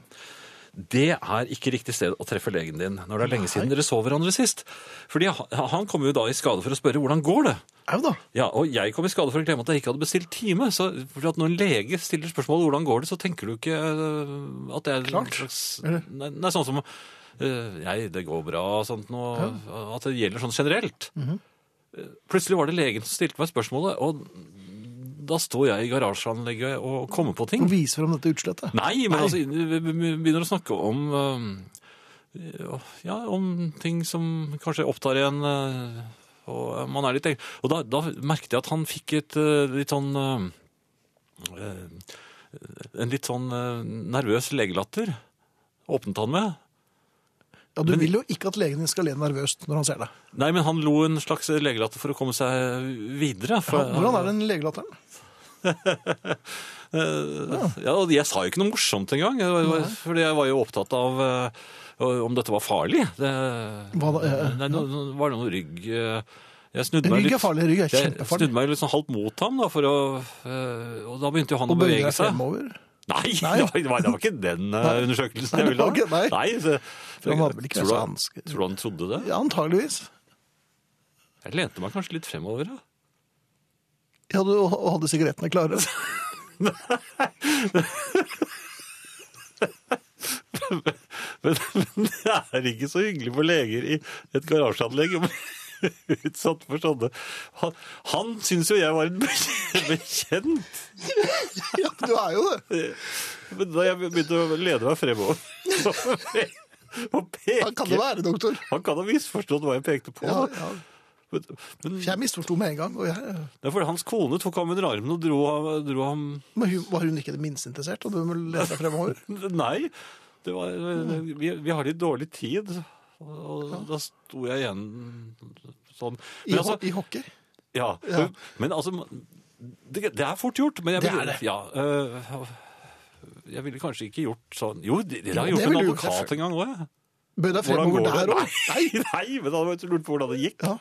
Det er ikke riktig sted å treffe legen din når det er lenge siden dere så hverandre sist. Fordi han- kom jo da i skade for å spørre hvordan går det? Au da. Ja, og jeg kom i skade for å glemme at jeg ikke hadde bestilt time. Så fordi at når en lege stiller spørsmål hvordan går det, så tenker du ikke øh, at det er Klart. slags Nei, nei, sånn som øh, Nei, det går bra, sånt noe. At det gjelder sånn generelt. Mm -hmm. Plutselig var det legen som stilte meg spørsmålet, og da står jeg i garasjeanlegget og kommer på ting. Og vise frem dette utslettet. Nei, men Nei. altså, vi begynner å snakke om øh, Ja, om ting som kanskje opptar en øh, Og man er litt Og da, da merket jeg at han fikk et litt sånn En litt sånn nervøs legelatter. Åpnet han med. Ja, Du Men- vil jo ikke at legen din skal le nervøst når han ser deg. Nei, men han lo en slags legelatter for å komme seg videre. For, Ja, hvordan er den legelatteren? Ja, og jeg sa jo ikke noe morsomt engang, fordi jeg var jo opptatt av eh, om dette var farlig. Det, Hva da? Nei, nå var det noe rygg eh, Jeg snudde meg Rygg litt, er farlig, jeg snudde meg litt sånn halvt mot ham, da, for å, eh, og da begynte jo han å bevege seg. fremover. Nei, Nei. Det, var, det, var, det var ikke den eh, Nei. undersøkelsen jeg ville ha. nei. Nei, det, For han hadde vel ikke tror, du, tror du han trodde det? Ja, antageligvis. Jeg lente meg kanskje litt fremover. da. Ja, du hadde sigarettene klare. Men, men det er ikke så hyggelig for leger i et garasjeanlegg utsatt for sånne. Han, han syns jo jeg var en bekjent. Ja, du er jo det. Men da jeg begynte å lede meg fremover og peke Han kan det være, doktor? Han kan ha misforstått hva jeg pekte på. Ja, ja. Men, men Jeg misforsto med en gang. Og jeg, det er fordi hans kone tok ham under armen og dro, dro ham men hun, var hun ikke det minste interessert? Og du må lede deg fremover? Nei, det var, vi, vi har litt dårlig tid. Og da sto jeg igjen sånn. I, Men altså, I hockey? ja, Ja. men altså det, det er fort gjort. Men jeg Det er det. Ja, øh, jeg ville kanskje ikke gjort sånn Jo, det, har jeg gjort gjort en advokat en gang òg, jeg. Bøy deg fremover der òg? Nei, nei, men da var jeg lurt på hvordan det gikk. Ja.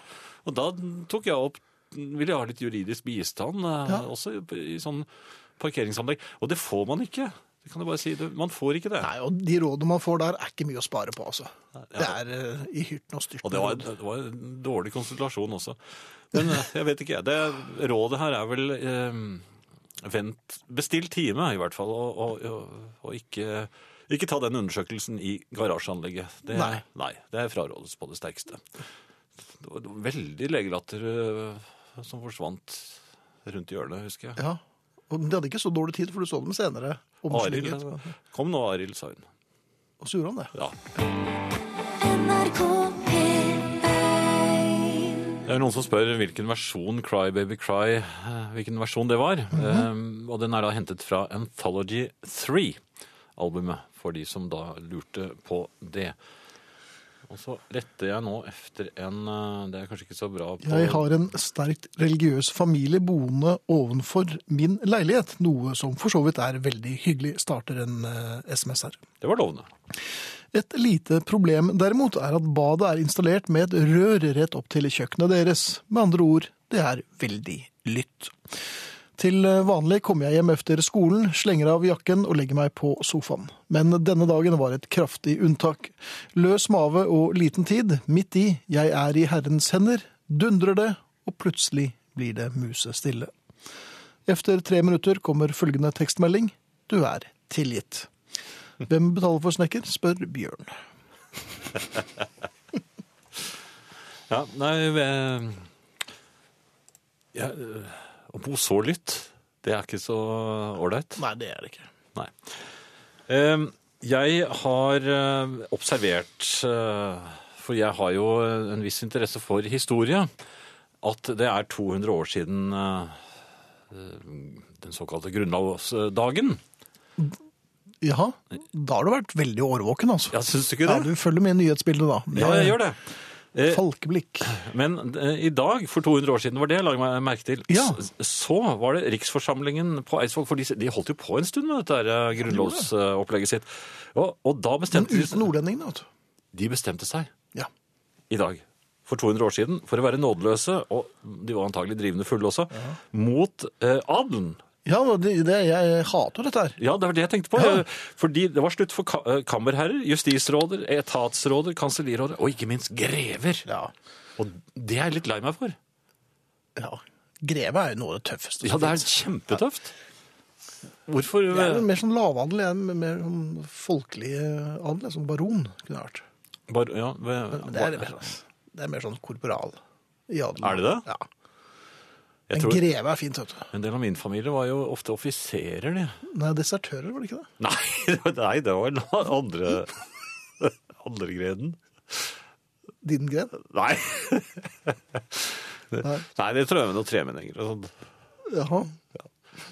Og da tok jeg opp Ville jeg ha litt juridisk bistand, eh, Ja. også i, i sånn parkeringsanlegg. Og det får man ikke. Det kan du bare si. Du, man får ikke det. Nei, og de rådene man får der, er ikke mye å spare på, altså. Det Ja. er uh, i hyrten og styrten. Og det var, det var en dårlig konsultasjon også. Men eh, jeg vet ikke. Det, rådet her er vel eh, vent, Bestill time, i hvert fall. Og, og, og, og ikke, ikke ta den undersøkelsen i garasjeanlegget. Det, Nei. nei, det er frarådes på det sterkeste. Det var, veldig legelatter eh, som forsvant rundt hjørnet, husker jeg. Ja, og de hadde ikke så dårlig tid, for du så dem senere. Arild, kom nå, Arild, sa hun. Og så gjorde han det. Ja. NRK P1 Det er noen som spør hvilken versjon Cry Baby Cry eh, hvilken versjon det var. Eh, og den er da hentet fra Anthology 3-albumet, for de som da lurte på det. Og så retter jeg nå efter en eh, Det er kanskje ikke så bra på Jeg har en sterkt religiøs familie boende ovenfor min leilighet, noe som for så vidt er veldig hyggelig, starter en eh, SMS her. Det var lovende. Et lite problem derimot er at badet er installert med et rør rett opp til kjøkkenet deres. Med andre ord, det er veldig lytt. Til vanlig kommer jeg hjem etter skolen, slenger av jakken og legger meg på sofaen. Men denne dagen var et kraftig unntak. Løs mave og liten tid, midt i, jeg er i Herrens hender, dundrer det, og plutselig blir det musestille. Efter tre minutter kommer følgende tekstmelding. Du er tilgitt. Hvem betaler for snekker, spør Bjørn. Ja, nei eh, ja, eh, Å bo så lytt, det er ikke så ålreit. Nei, det er det ikke. Nei. Eh, Jeg har eh, observert, eh, for jeg har jo en viss interesse for historie, at det er 200 år siden eh, den såkalte grunnlovsdagen. Jaha, da har du vært veldig årvåken, altså. Ja, syns du ikke det? Ja, du følger med i nyhetsbildet da. Ja, jeg gjør det. Eh, Falkeblikk. Men eh, i dag, for 200 år siden var det, la meg merke til, Ja. så var det riksforsamlingen på Eidsvoll, for de, de holdt jo på en stund med dette eh, grunnlovsopplegget sitt. Og, og da Men uten nordlendingene, vet du. de bestemte seg Ja. i dag, for 200 år siden, for å være nådeløse, og de var antagelig drivende fulle også, mot eh, adelen. Ja, det, det, jeg hater dette her. Ja, det var det jeg tenkte på. Ja. Eh, Fordi det var slutt for ka eh, kammerherrer, justisråder, etatsråder, kanselliråder, og ikke minst grever. Ja. Og det er jeg litt lei meg for. ja. Greve er jo noe av det tøffeste. Ja, det er kjempetøft. kjempetøft. Hvorfor Jeg er jo mer sånn lavadel, jeg er mer sånn folkelig adel, sånn baron kunne jeg vært. Bar, ja, ved, det er, mer sånn, det er mer sånn korporal i adelen. Er det det? Ja. Jeg En tror, greve er fint, vet du. En del av min familie var jo ofte offiserer, de. Nei, desertører var det ikke det? Nei, nei, det var den andre, andre greden. Din gren? Nei. Nei. nei, det tror jeg var noen tremenninger og sånt. Jaha.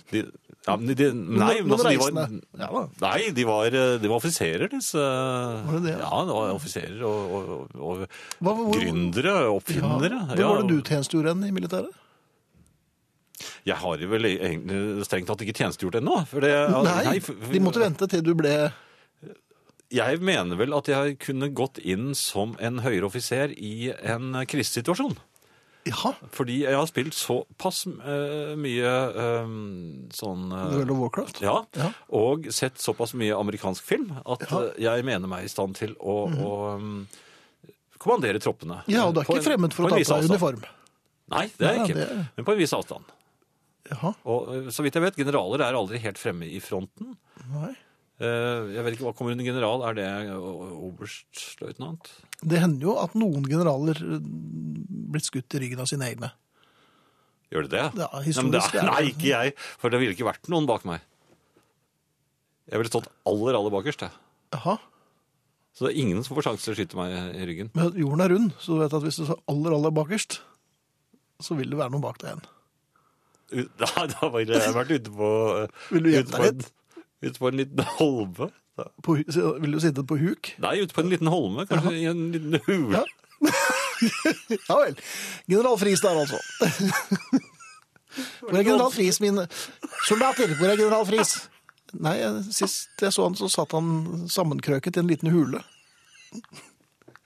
De, ja, men de, nei, men altså, de var, reisende. Ja da. nei, de var, de var offiserer, disse. Var det det, ja? Ja, det var offiserer og, og, og Hva, hvor, gründere, oppfinnere. Ja. Hvor var det du tjenestegjorde hen i militæret? Jeg har jo vel egentlig strengt tatt ikke tjenestegjort ennå. For det, Nei, for- de måtte vente til du ble Jeg mener vel at jeg kunne gått inn som en høyere offiser i en krisesituasjon. Ja. Fordi jeg har spilt såpass uh, mye uh, sånn uh, World of Warcraft? Ja, Ja. og sett såpass mye amerikansk film at Ja. jeg mener meg i stand til å, å um, kommandere troppene. Ja, og du er ikke fremmed for å ta på deg uniform? Nei, det er jeg Nei, ikke. det- Men på en viss avstand. Jaha. Og eh, så vidt jeg vet, generaler er aldri helt fremme i fronten. Nei. Eh, Jeg vet ikke hva kommer under general. Er det o- oberstløytnant? Det hender jo at noen generaler blir skutt i ryggen av sine egne. Gjør det det? Ja, nei, det er, nei, ikke jeg. For det ville ikke vært noen bak meg. Jeg ville stått aller, aller bakerst. jeg. Jaha. Så det er ingen som får sjanse til å skyte meg i ryggen. Men jorden er rund, så du vet at hvis du står aller, aller bakerst, så vil det være noen bak deg igjen. Da, da var jeg vært ute på Vil du gjette deg litt? ute på en liten holme. På, vil du sitte på huk? Nei, ute på en liten holme, kanskje i en liten hule. Ja. Ja vel. General Friis der, altså. Hvor er general Friis, mine soldater? Hvor er general Friis? Nei, sist jeg så han, så satt han sammenkrøket i en liten hule.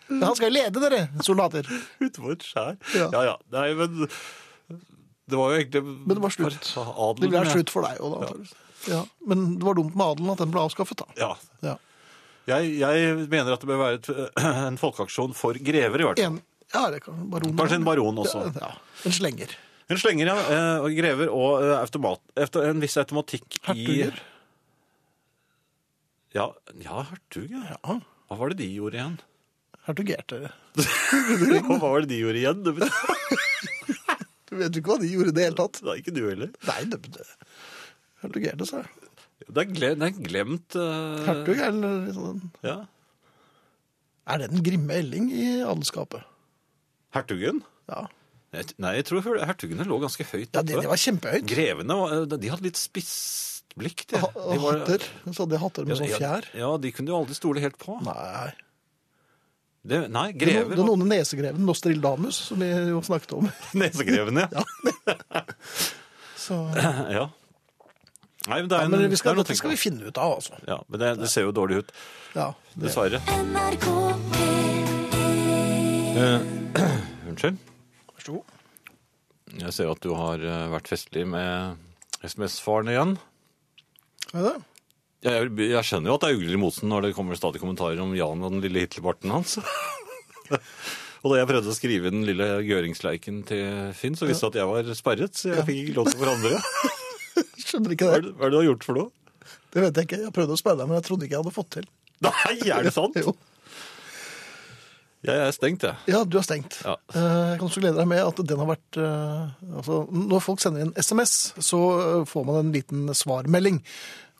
Men han skal jo lede dere, soldater. Ute på et skjær. Ja. Ja. ja, Nei, men det var jo egentlig Men det var slutt. adelen, Det ble ja. slutt for deg òg, da. Ja. Ja. Men det var dumt med adelen at den ble avskaffet, da. Ja. Ja. Jeg, jeg mener at det bør være et, en folkeaksjon for grever, i hvert fall. En, ja, det kan baron. Kanskje en baron også. Ja, en slenger. En slenger, ja. eh, Og grever og eh, automat, efter en viss automatikk i Ja, ja hertug, ja. Ja, Hva var det de gjorde igjen? hertugerte. Hva var det de gjorde igjen? Det vet jo ikke hva de gjorde i det hele tatt. Nei, ikke du heller. Nei, det, det hertugerte seg. Det er glemt, det er glemt uh... Hertug eller liksom Ja. Er det den grimme Elling i adelskapet? Hertugen? Ja. Jeg- Nei, jeg tror hertugene lå ganske høyt ja, det, det var kjempehøyt. Grevene var- de hadde litt spisst blikk. De. De var- hatter. Så hadde de hatter med sånn fjær. Ja, de kunne du aldri stole helt på. Nei. Det, nei, er, grever Den, noen i nesegreven, Nostrildamus, som vi jo snakket om. Nesegrevene, ja. Så, ja. Nei, men det er, ja, men vi det skal, er noe dette skal vi finne ut av, altså. Ja, men det, det ser jo dårlig ut, Ja, det, dessverre. NRK P1 Eh, unnskyld. Vær så god. Jeg ser at du har eh, vært festlig med SMS-faren igjen. Er det? Jeg, jeg skjønner jo at det er ugler i mosen når det kommer stadig kommentarer om Jan og den lille Hitlerbarten hans. og da jeg prøvde å skrive den lille gøringsleiken til Finn, så visste jeg at jeg var sperret, så jeg fikk ikke lov til å forandre. Skjønner ikke Hva er det. det, hva er det du har gjort for noe? Det vet jeg ikke. Jeg prøvde å spørre deg, men jeg trodde ikke jeg hadde fått til. Nei, er det sant? Jo. Jeg er stengt, jeg. Ja, du er stengt. Ja. Eh, Jeg kan også glede deg med at den har vært eh, altså, Når folk sender inn SMS, så eh, får man en liten svarmelding.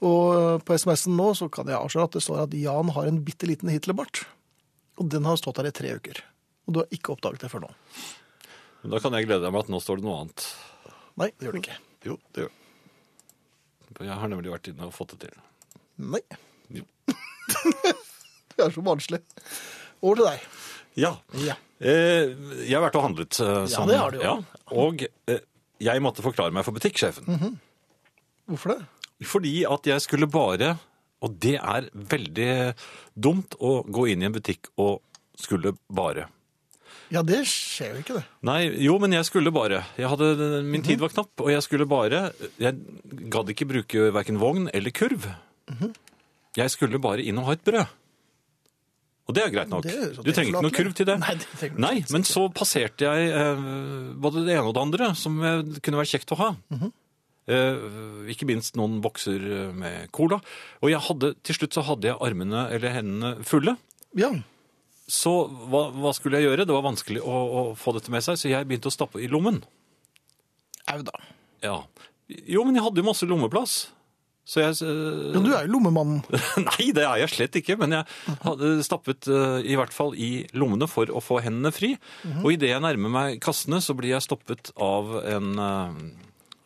Og eh, på SMS-en nå så kan jeg avsløre at det står at Jan har en bitte liten Hitlerbart. Og den har stått der i tre uker. Og du har ikke oppdaget det før nå. Men da kan jeg glede deg med at nå står det noe annet. Nei, det gjør det ikke. Jo, det gjør det. Jeg har nemlig vært inne og fått det til. Nei. Jo. Du er så barnslig. Over til deg. Ja. Ja. Eh, jeg har vært og handlet. eh, Ja, det har du jo. Ja, og jeg måtte forklare meg for butikksjefen. Hvorfor det? Fordi at jeg skulle bare, og det er veldig dumt å gå inn i en butikk og skulle bare. Ja, det skjer jo ikke, det. Nei, jo, men jeg skulle bare. Jeg hadde, min tid var knapp, og jeg skulle bare. Jeg gadd ikke bruke hverken vogn eller kurv. Jeg skulle bare inn og ha et brød. Og det er greit nok. Er Du trenger ikke noe kurv til det. Nei, det Nei, men så passerte jeg eh, både det ene og det andre, som eh, kunne være kjekt å ha. Mhm. eh, ikke minst noen bokser eh, med cola. Og jeg hadde, til slutt så hadde jeg armene eller hendene fulle. Ja. Så hva, hva skulle jeg gjøre? Det var vanskelig å, å få dette med seg, så jeg begynte å stappe i lommen. Au da. Ja. Jo, men jeg hadde jo masse lommeplass. Så jeg eh, ja, du er jo lommemannen. Nei, det er jeg slett ikke, men jeg hadde stappet eh, i hvert fall i lommene for å få hendene fri. Og idet jeg nærmer meg kassene, så blir jeg stoppet av en, eh,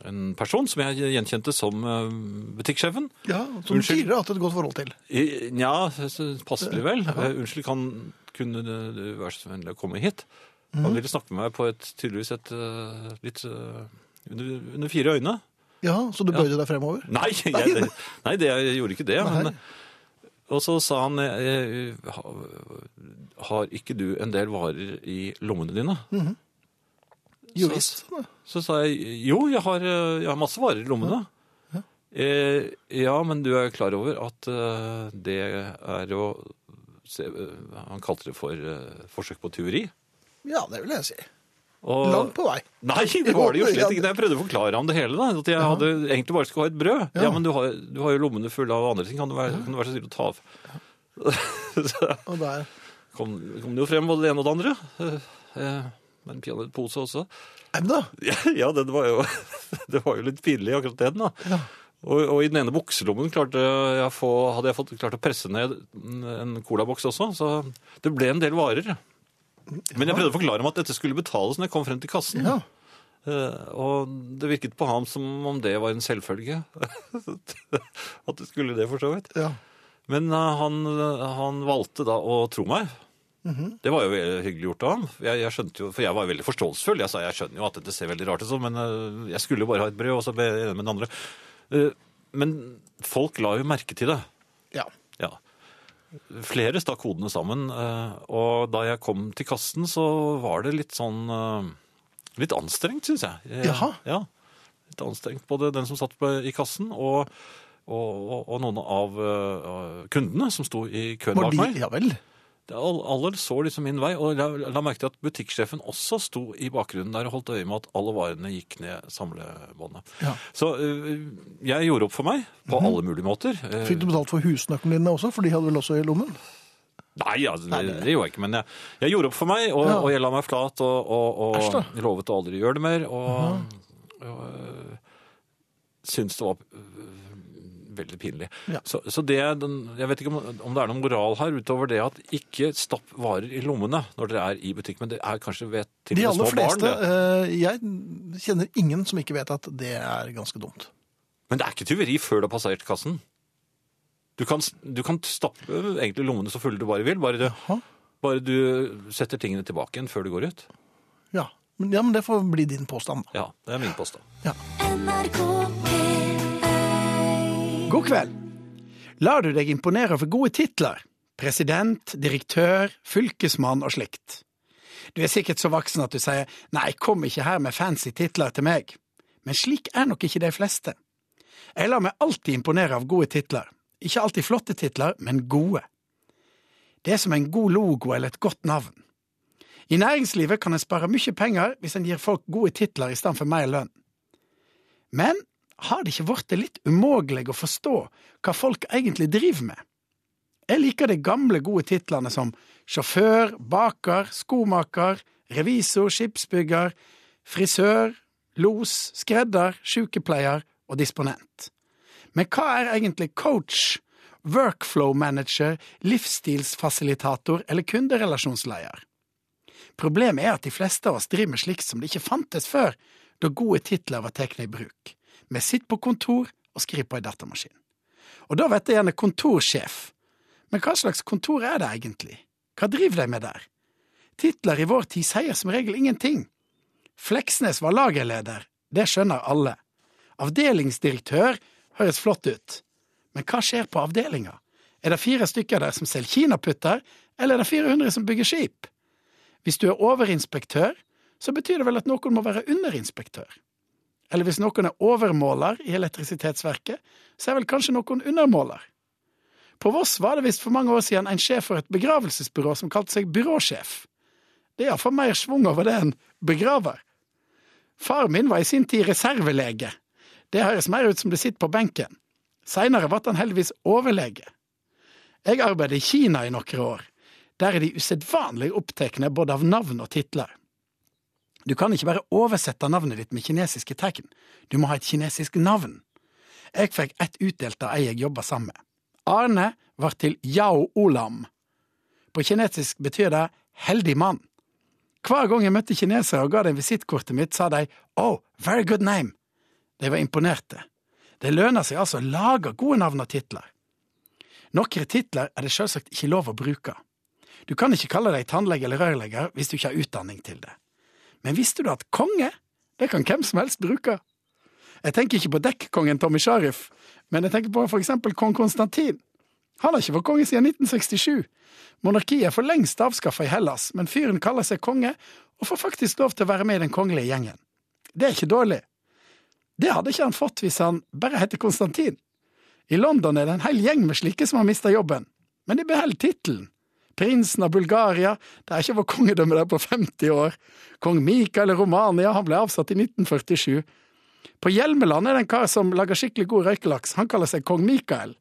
en person som jeg gjenkjente som eh, butikksjefen. Ja, Som du tidligere har hatt et godt forhold til. Nja, passelig vel. Eh, Unnskyld, kan kunne du være så vennlig å komme hit? Han ville snakke med meg på et tydeligvis et eh, litt eh, under, under fire øyne. Ja, Så du bøyde deg fremover? Nei, jeg, nei, nei det, jeg gjorde ikke det. Men, og så sa han eh, ha- Har ikke du en del varer i lommene dine? Mm visst. Så sa jeg jo, jeg har, eh, jeg har masse varer i lommene. Eh, ja, men du er klar over at uh, det er å se, uh, Han kalte det for uh, forsøk på tyveri. Ja, det vil jeg si. Og- Langt på vei. Nei, det var det jo slett ikke. Jeg prøvde å forklare ham det hele. da, At jeg hadde egentlig bare skulle ha et brød. Ja, Ja. men du har, du har jo lommene fulle av andre ting. Kan du være, kan du være så snill å ta av? så Og der. kom, kom det jo frem både det ene og det andre. Eh, Med en peanøttpose også. Enda? Ja, ja det, var jo, det var jo litt pinlig akkurat den. da. Ja. Og, og i den ene bukselommen jeg få, hadde jeg fått, klart å presse ned en colaboks også, så det ble en del varer. Men jeg prøvde å forklare ham at dette skulle betales når jeg kom frem til kassen. Ja. Uh, og det virket på ham som om det var en selvfølge. at det skulle det, for så vidt. ja. Men uh, han, han valgte da å tro meg. Det var jo hyggelig gjort av ham. Jeg, jeg skjønte jo, For jeg var veldig forståelsesfull. Jeg sa jeg skjønner jo at dette ser veldig rart ut, men eh, jeg skulle jo bare ha et brød, og så ble jeg enig med den andre. Eh, Men folk la jo merke til det. ja. Ja. Flere stakk hodene sammen, eh, og da jeg kom til kassen, så var det litt sånn Litt anstrengt, syns jeg. Jaha. Ja, litt anstrengt. Både den som satt på, i kassen, og, og, og, og noen av kundene som sto i køen bak meg. ja vel. Alle så liksom min vei, og la, la merke til at butikksjefen også sto i bakgrunnen der og holdt øye med at alle varene gikk ned samlebåndet. Ja. Så øh, jeg gjorde opp for meg på alle mulige måter. Eh, Fikk du betalt for husnøklene dine også, for de hadde vel også i lommen? Nei, ja, det, det gjorde jeg ikke, men jeg, jeg gjorde opp for meg, og, Ja. og jeg la meg flat og, og, og lovet å aldri gjøre det mer. Og, og øh, syntes det var veldig pinlig. Ja. Så, så det, jeg vet ikke om, om det er noen moral her utover det at ikke stapp varer i lommene når dere er i butikk, men det er kanskje ved til De og med aller små barn. fleste Det. eh, Jeg kjenner ingen som ikke vet at det er ganske dumt. Men det er ikke tyveri før du har passert kassen. Du kan, du kan stappe egentlig lommene så fulle du bare vil, bare, du, bare du setter tingene tilbake igjen før du går ut. Ja. Men, ja, men det får bli din påstand. da. Ja, det er min påstand. Ja. NRK P1 God kveld. Lar du deg imponere over gode titler? President, direktør, fylkesmann og slikt. Du er sikkert så voksen at du sier nei, kom ikke her med fancy titler til meg. Men slik er nok ikke de fleste. Jeg lar meg alltid imponere av gode titler. Ikke alltid flotte titler, men gode. Det er som en god logo eller et godt navn. I næringslivet kan en spare mye penger hvis en gir folk gode titler i stedet for mer lønn. Men har det ikke blitt litt umulig å forstå hva folk egentlig driver med? Jeg liker de gamle, gode titlene som sjåfør, baker, skomaker, revisor, skipsbygger, frisør, los, skredder, sykepleier og disponent. Men hva er egentlig coach, workflow manager, livsstilsfasilitator eller kunderelasjonsleder? Problemet er at de fleste av oss driver med slikt som det ikke fantes før, da gode titler var tatt i bruk. Vi sitter på kontor og skriver på ei datamaskin. Og da vet jeg gjerne kontorsjef. Men hva slags kontor er det egentlig? Hva driver de med der? Titler i vår tid sier som regel ingenting. Fleksnes var lagerleder, det skjønner alle. Avdelingsdirektør høres flott ut. Men hva skjer på avdelinga? Er det fire stykker der som selger kinaputter, eller er det 400 som bygger skip? Hvis du er overinspektør, så betyr det vel at noen må være underinspektør. Eller hvis noen er overmåler i elektrisitetsverket, så er vel kanskje noen undermåler. På Voss var det visst for mange år siden en sjef for et begravelsesbyrå som kalte seg byråsjef. Det er iallfall mer schwung over det enn begraver. Far min var i sin tid reservelege. Det høres mer ut som det sitter på benken. Seinere ble han heldigvis overlege. Jeg arbeidet i Kina i noen år. Der er de usedvanlig opptatt både av navn og titler. Du kan ikke bare oversette navnet ditt med kinesiske tegn, du må ha et kinesisk navn. Jeg fikk ett utdelt av ei jeg jobba sammen med. Arne var til Yao Olam. På kinesisk betyr det heldig mann. Hver gang jeg møtte kinesere og ga dem visittkortet mitt, sa de oh, very good name. De var imponerte. Det lønner seg altså å lage gode navn og titler. Noen titler er det selvsagt ikke lov å bruke. Du kan ikke kalle deg tannlege eller rørlegger hvis du ikke har utdanning til det. Men visste du at konge, det kan hvem som helst bruke? Jeg tenker ikke på dekkongen Tommy Sharif, men jeg tenker på for eksempel kong Konstantin. Han har ikke vært konge siden 1967. Monarkiet er for lengst avskaffa i Hellas, men fyren kaller seg konge, og får faktisk lov til å være med i den kongelige gjengen. Det er ikke dårlig. Det hadde ikke han fått hvis han bare heter Konstantin. I London er det en hel gjeng med slike som har mista jobben, men de beholder tittelen. Prinsen av Bulgaria, det er ikke vår kongedømme der på 50 år. Kong Mikael Romania, han ble avsatt i 1947. På Hjelmeland er det en kar som lager skikkelig god røykelaks, han kaller seg kong Mikael.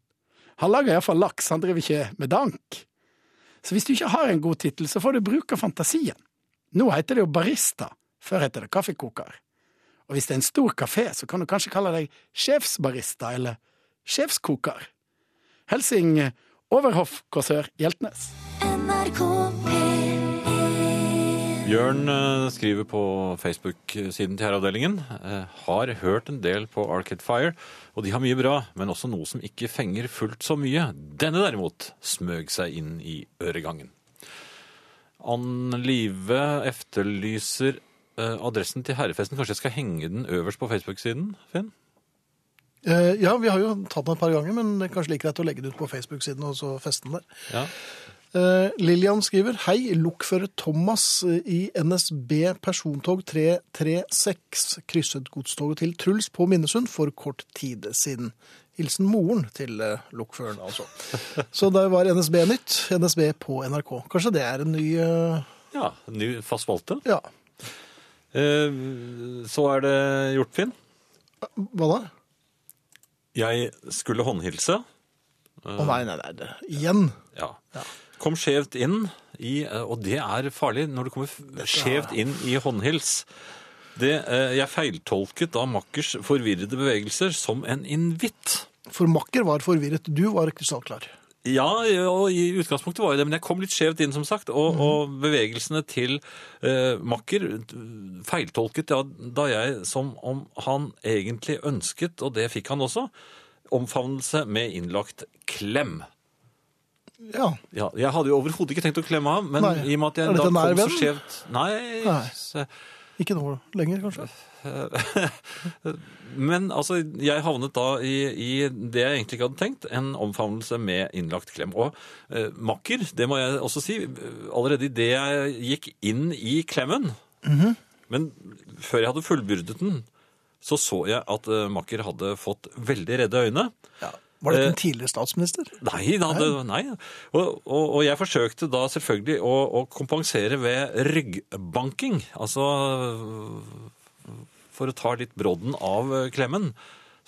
Han lager iallfall laks, han driver ikke med dank. Så hvis du ikke har en god tittel, så får du bruke fantasien. Nå heter det jo barista, før heter det kaffekoker. Og hvis det er en stor kafé, så kan du kanskje kalle deg sjefsbarista eller sjefskoker. Helsing overhoffkåsør Hjeltnes. NRK P1 Bjørn eh, skriver på Facebook-siden til Herreavdelingen eh, har hørt en del på Arcade Fire, og de har mye bra, men også noe som ikke fenger fullt så mye. Denne derimot smøg seg inn i øregangen. Ann Live efterlyser eh, adressen til herrefesten. Kanskje jeg skal henge den øverst på Facebook-siden, Finn? Eh, Ja, vi har jo tatt den et par ganger, men det er kanskje like greit å legge det ut på Facebook-siden og så feste den der. Ja. Eh, Lillian skriver Hei, lokfører Thomas eh, i NSB persontog 336 krysset godstoget til Truls på Minnesund for kort tid siden. Hilsen moren til eh, lokføreren, altså. Så det var NSB Nytt, NSB på NRK. Kanskje det er en ny uh... ja ny fast spalte. Ja, Uh, Så er det gjort, Finn. hva da? Jeg skulle håndhilse. Å nei, nei, nei, Igjen? Ja. Ja. Kom skjevt inn i eh, Og det er farlig når du kommer skjevt inn i håndhils. Det, eh, jeg feiltolket da makkers forvirrede bevegelser som en invitt. For makker var forvirret, du var krystallklar. Ja, og i utgangspunktet var jo det, men jeg kom litt skjevt inn, som sagt. Og, og bevegelsene til eh, makker feiltolket ja, da jeg, som om han egentlig ønsket, og det fikk han også, omfavnelse med innlagt klem. Ja, Ja, jeg hadde jo overhodet ikke tenkt å klemme ham, men Nei. i og med at jeg da kom så skjevt Nei. Nei. Så, ikke nå lenger, kanskje. men altså, jeg havnet da i, i det jeg egentlig ikke hadde tenkt, en omfavnelse med innlagt klem. Og eh, makker, det må jeg også si, allerede i det jeg gikk inn i klemmen, Mhm. men før jeg hadde fullbyrdet den, så så jeg at eh, makker hadde fått veldig redde øyne. Ja. Var det Eh, en tidligere statsminister? Nei, da, det, nei. Og, og, og jeg forsøkte da selvfølgelig å, å kompensere ved ryggbanking. Altså for å ta litt brodden av eh, klemmen.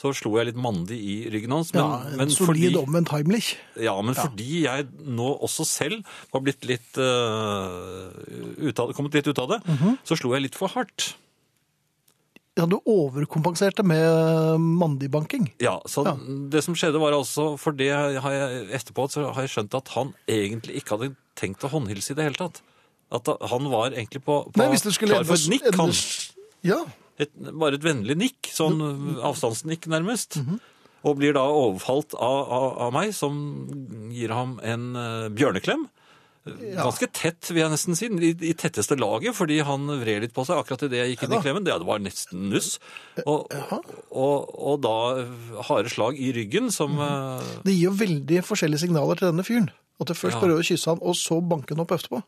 Så slo jeg litt mandig i ryggen hans. Men, Ja, en men solid omvendt Heimlich. ja, men fordi jeg nå også selv var blitt litt uh, ut av, kommet litt ut av det, Mhm. så slo jeg litt for hardt. Ja, du overkompenserte med mandigbanking. Ja, så Ja. det som skjedde var altså, for det har jeg etterpå, så har jeg skjønt at han egentlig ikke hadde tenkt å håndhilse i det hele tatt. At han var egentlig på, på Nei, hvis det klar for et nikk. Han, Ja, et, bare et vennlig nikk, sånn avstandsnikk nærmest. Mhm. Og blir da overfalt av, av, av meg, som gir ham en eh, bjørneklem. Ganske tett, vil jeg nesten si. I, I tetteste laget, fordi han vred litt på seg akkurat idet jeg gikk inn i klemmen. Det, det var nesten nuss. Og, og, og da harde slag i ryggen som eh, det gir jo veldig forskjellige signaler til denne fyren. At du først Ja. prøver å kysse han, og så banke han opp etterpå.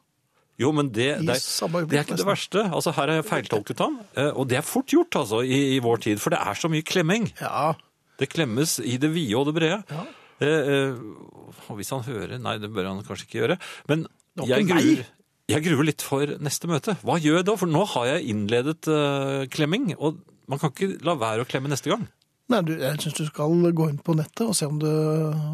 Jo, men det, det, er, det er ikke det verste. Altså, her har jeg feiltolket ham, eh, og det er fort gjort altså, i, i vår tid, for det er så mye klemming. Ja, Det klemmes i det vide og det brede. Ja. Eh, eh, og hvis han hører Nei, det bør han kanskje ikke gjøre. Men jeg gruer, jeg gruer litt for neste møte. Hva gjør jeg da? For nå har jeg innledet uh, klemming, og man kan ikke la være å klemme neste gang. Nei, du, jeg syns du skal gå inn på nettet og se om det,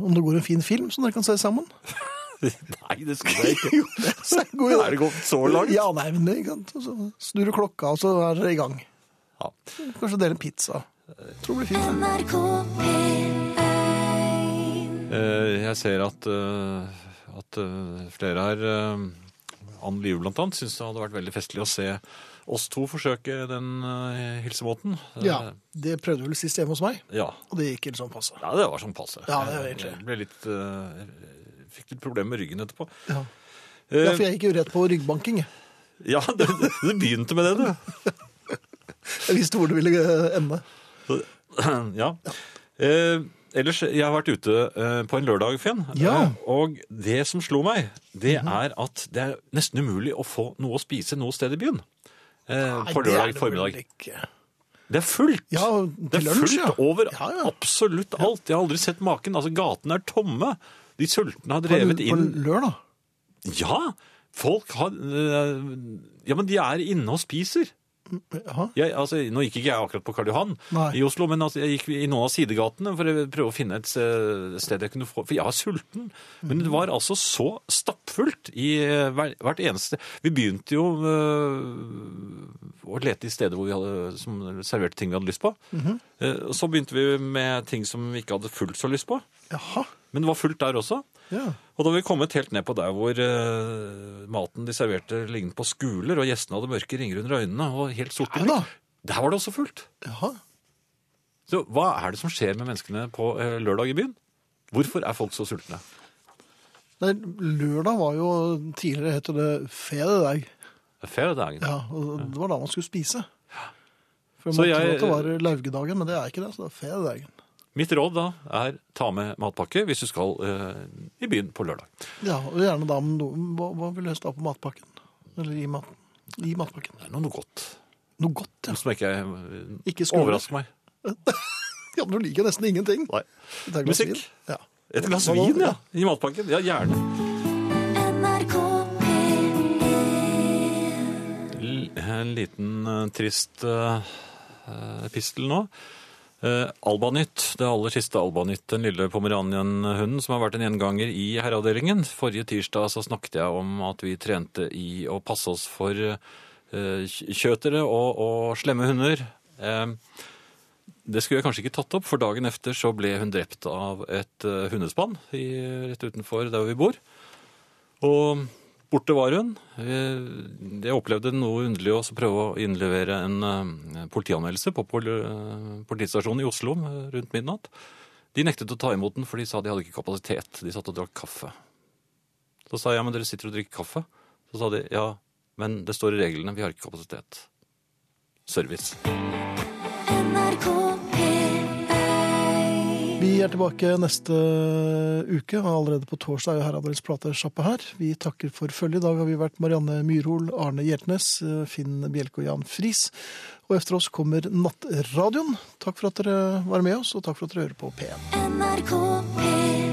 om det går en fin film som dere kan se sammen. nei, det skal jeg ikke. Jo, det er god. Er det gått så langt? Ja, nei, men det, ikke sant. Så snur du klokka, og så er dere i gang. Ja. Kanskje dele en pizza. Tror det blir fint. Jeg ser at, eh, at eh, flere her, Ann Live blant annet, syns det hadde vært veldig festlig å se oss to forsøke den eh, hilsemåten. Eh, Ja, det prøvde vel sist hjemme hos meg, ja. og det gikk helt sånn passe. Ja, det var sånn passe. Ja, det var egentlig. Jeg ble litt, eh, fikk litt problemer med ryggen etterpå. Ja. Eh, Ja, for jeg gikk jo rett på ryggbanking. ja, det, det begynte med det, du. Jeg visste hvor det ville eh, ende. ja. Eh, ellers, jeg har vært ute eh, på en lørdag, Finn. Ja. Mhm. Eh, og det som slo meg, det er at det er nesten umulig å få noe å spise noe sted i byen. eh, Nei, på det er lørdag det formiddag. ikke. Det er fullt! Ja, Det er lunsj, fullt ja. over Ja, ja. absolutt alt. Jeg har aldri sett maken. Altså, Gatene er tomme. De sultne har På, drevet på inn lørdag. Ja! Folk har øh, Ja, men de er inne og spiser. Jeg, altså, nå gikk ikke jeg akkurat på Karl Johan Nei. i Oslo, men altså, jeg gikk i noen av sidegatene for å prøve å finne et eh, sted jeg kunne få For jeg var sulten. Men det var altså så stappfullt i eh, hvert eneste Vi begynte jo øh, å lete i steder hvor vi hadde, som serverte ting vi hadde lyst på. Mm -hmm. så begynte vi med ting som vi ikke hadde fullt så lyst på. Jaha. Men det var fullt der også. Ja. Og da vi kommet helt ned på der hvor uh, maten de serverte lignet på skuler, og gjestene hadde mørke ringer under øynene og helt sorte Nei da. blikk, der var det også fullt. Jaha. Så hva er det som skjer med menneskene på uh, lørdag i byen? Hvorfor er folk så sultne? Nei, lørdag var jo Tidligere het det er Fair dagen. Ja, og det var da man skulle spise. For Så man jeg- trodde at det var laugedagen, men det er ikke det. Så det er fredagen. Mitt råd da er ta med matpakke hvis du skal eh, i byen på lørdag. Ja, og gjerne da men Hva, hva vil du helst ha på matpakken? Eller i, mat, i matpakken? Det er noe godt. Noe godt, ja. Noe som ikke eh, Ikke overrasker meg. Ja, men du liker nesten ingenting. Nei. Et glass Musikk. vin. Ja. Et glass Hva da? vin, ja. I matpakken. Ja, gjerne. NRK L- En liten eh, trist uh, epistel nå. Uh, Albanytt, det aller siste Albanytt, den lille pomeranienhunden som har vært en gjenganger i herreavdelingen. Forrige tirsdag så snakket jeg om at vi trente i å passe oss for uh, kjøtere og, og slemme hunder. Uh, det skulle jeg kanskje ikke tatt opp, for dagen efter så ble hun drept av et hundespann i, rett utenfor der vi bor. Og borte var hun. Eh, Jeg opplevde noe underlig å prøve å innlevere en eh, politianmeldelse på eh, politistasjonen i Oslo rundt midnatt. De nektet å ta imot den, for de sa de hadde ikke kapasitet. De satt og drakk kaffe. Så sa jeg, men dere sitter og drikker kaffe. Så sa de, ja, men det står i reglene, vi har ikke kapasitet. Service. NRK P1 Vi er tilbake neste uke, allerede på torsdag er jo platesjappe her. Vi takker for følget. I dag har vi vært Marianne Myrhol, Arne Hjeltnes, Finn Bjelke og Jan Friis. Og efter oss kommer Nattradioen. Takk for at dere var med oss, og takk for at dere hører på P1. NRK P1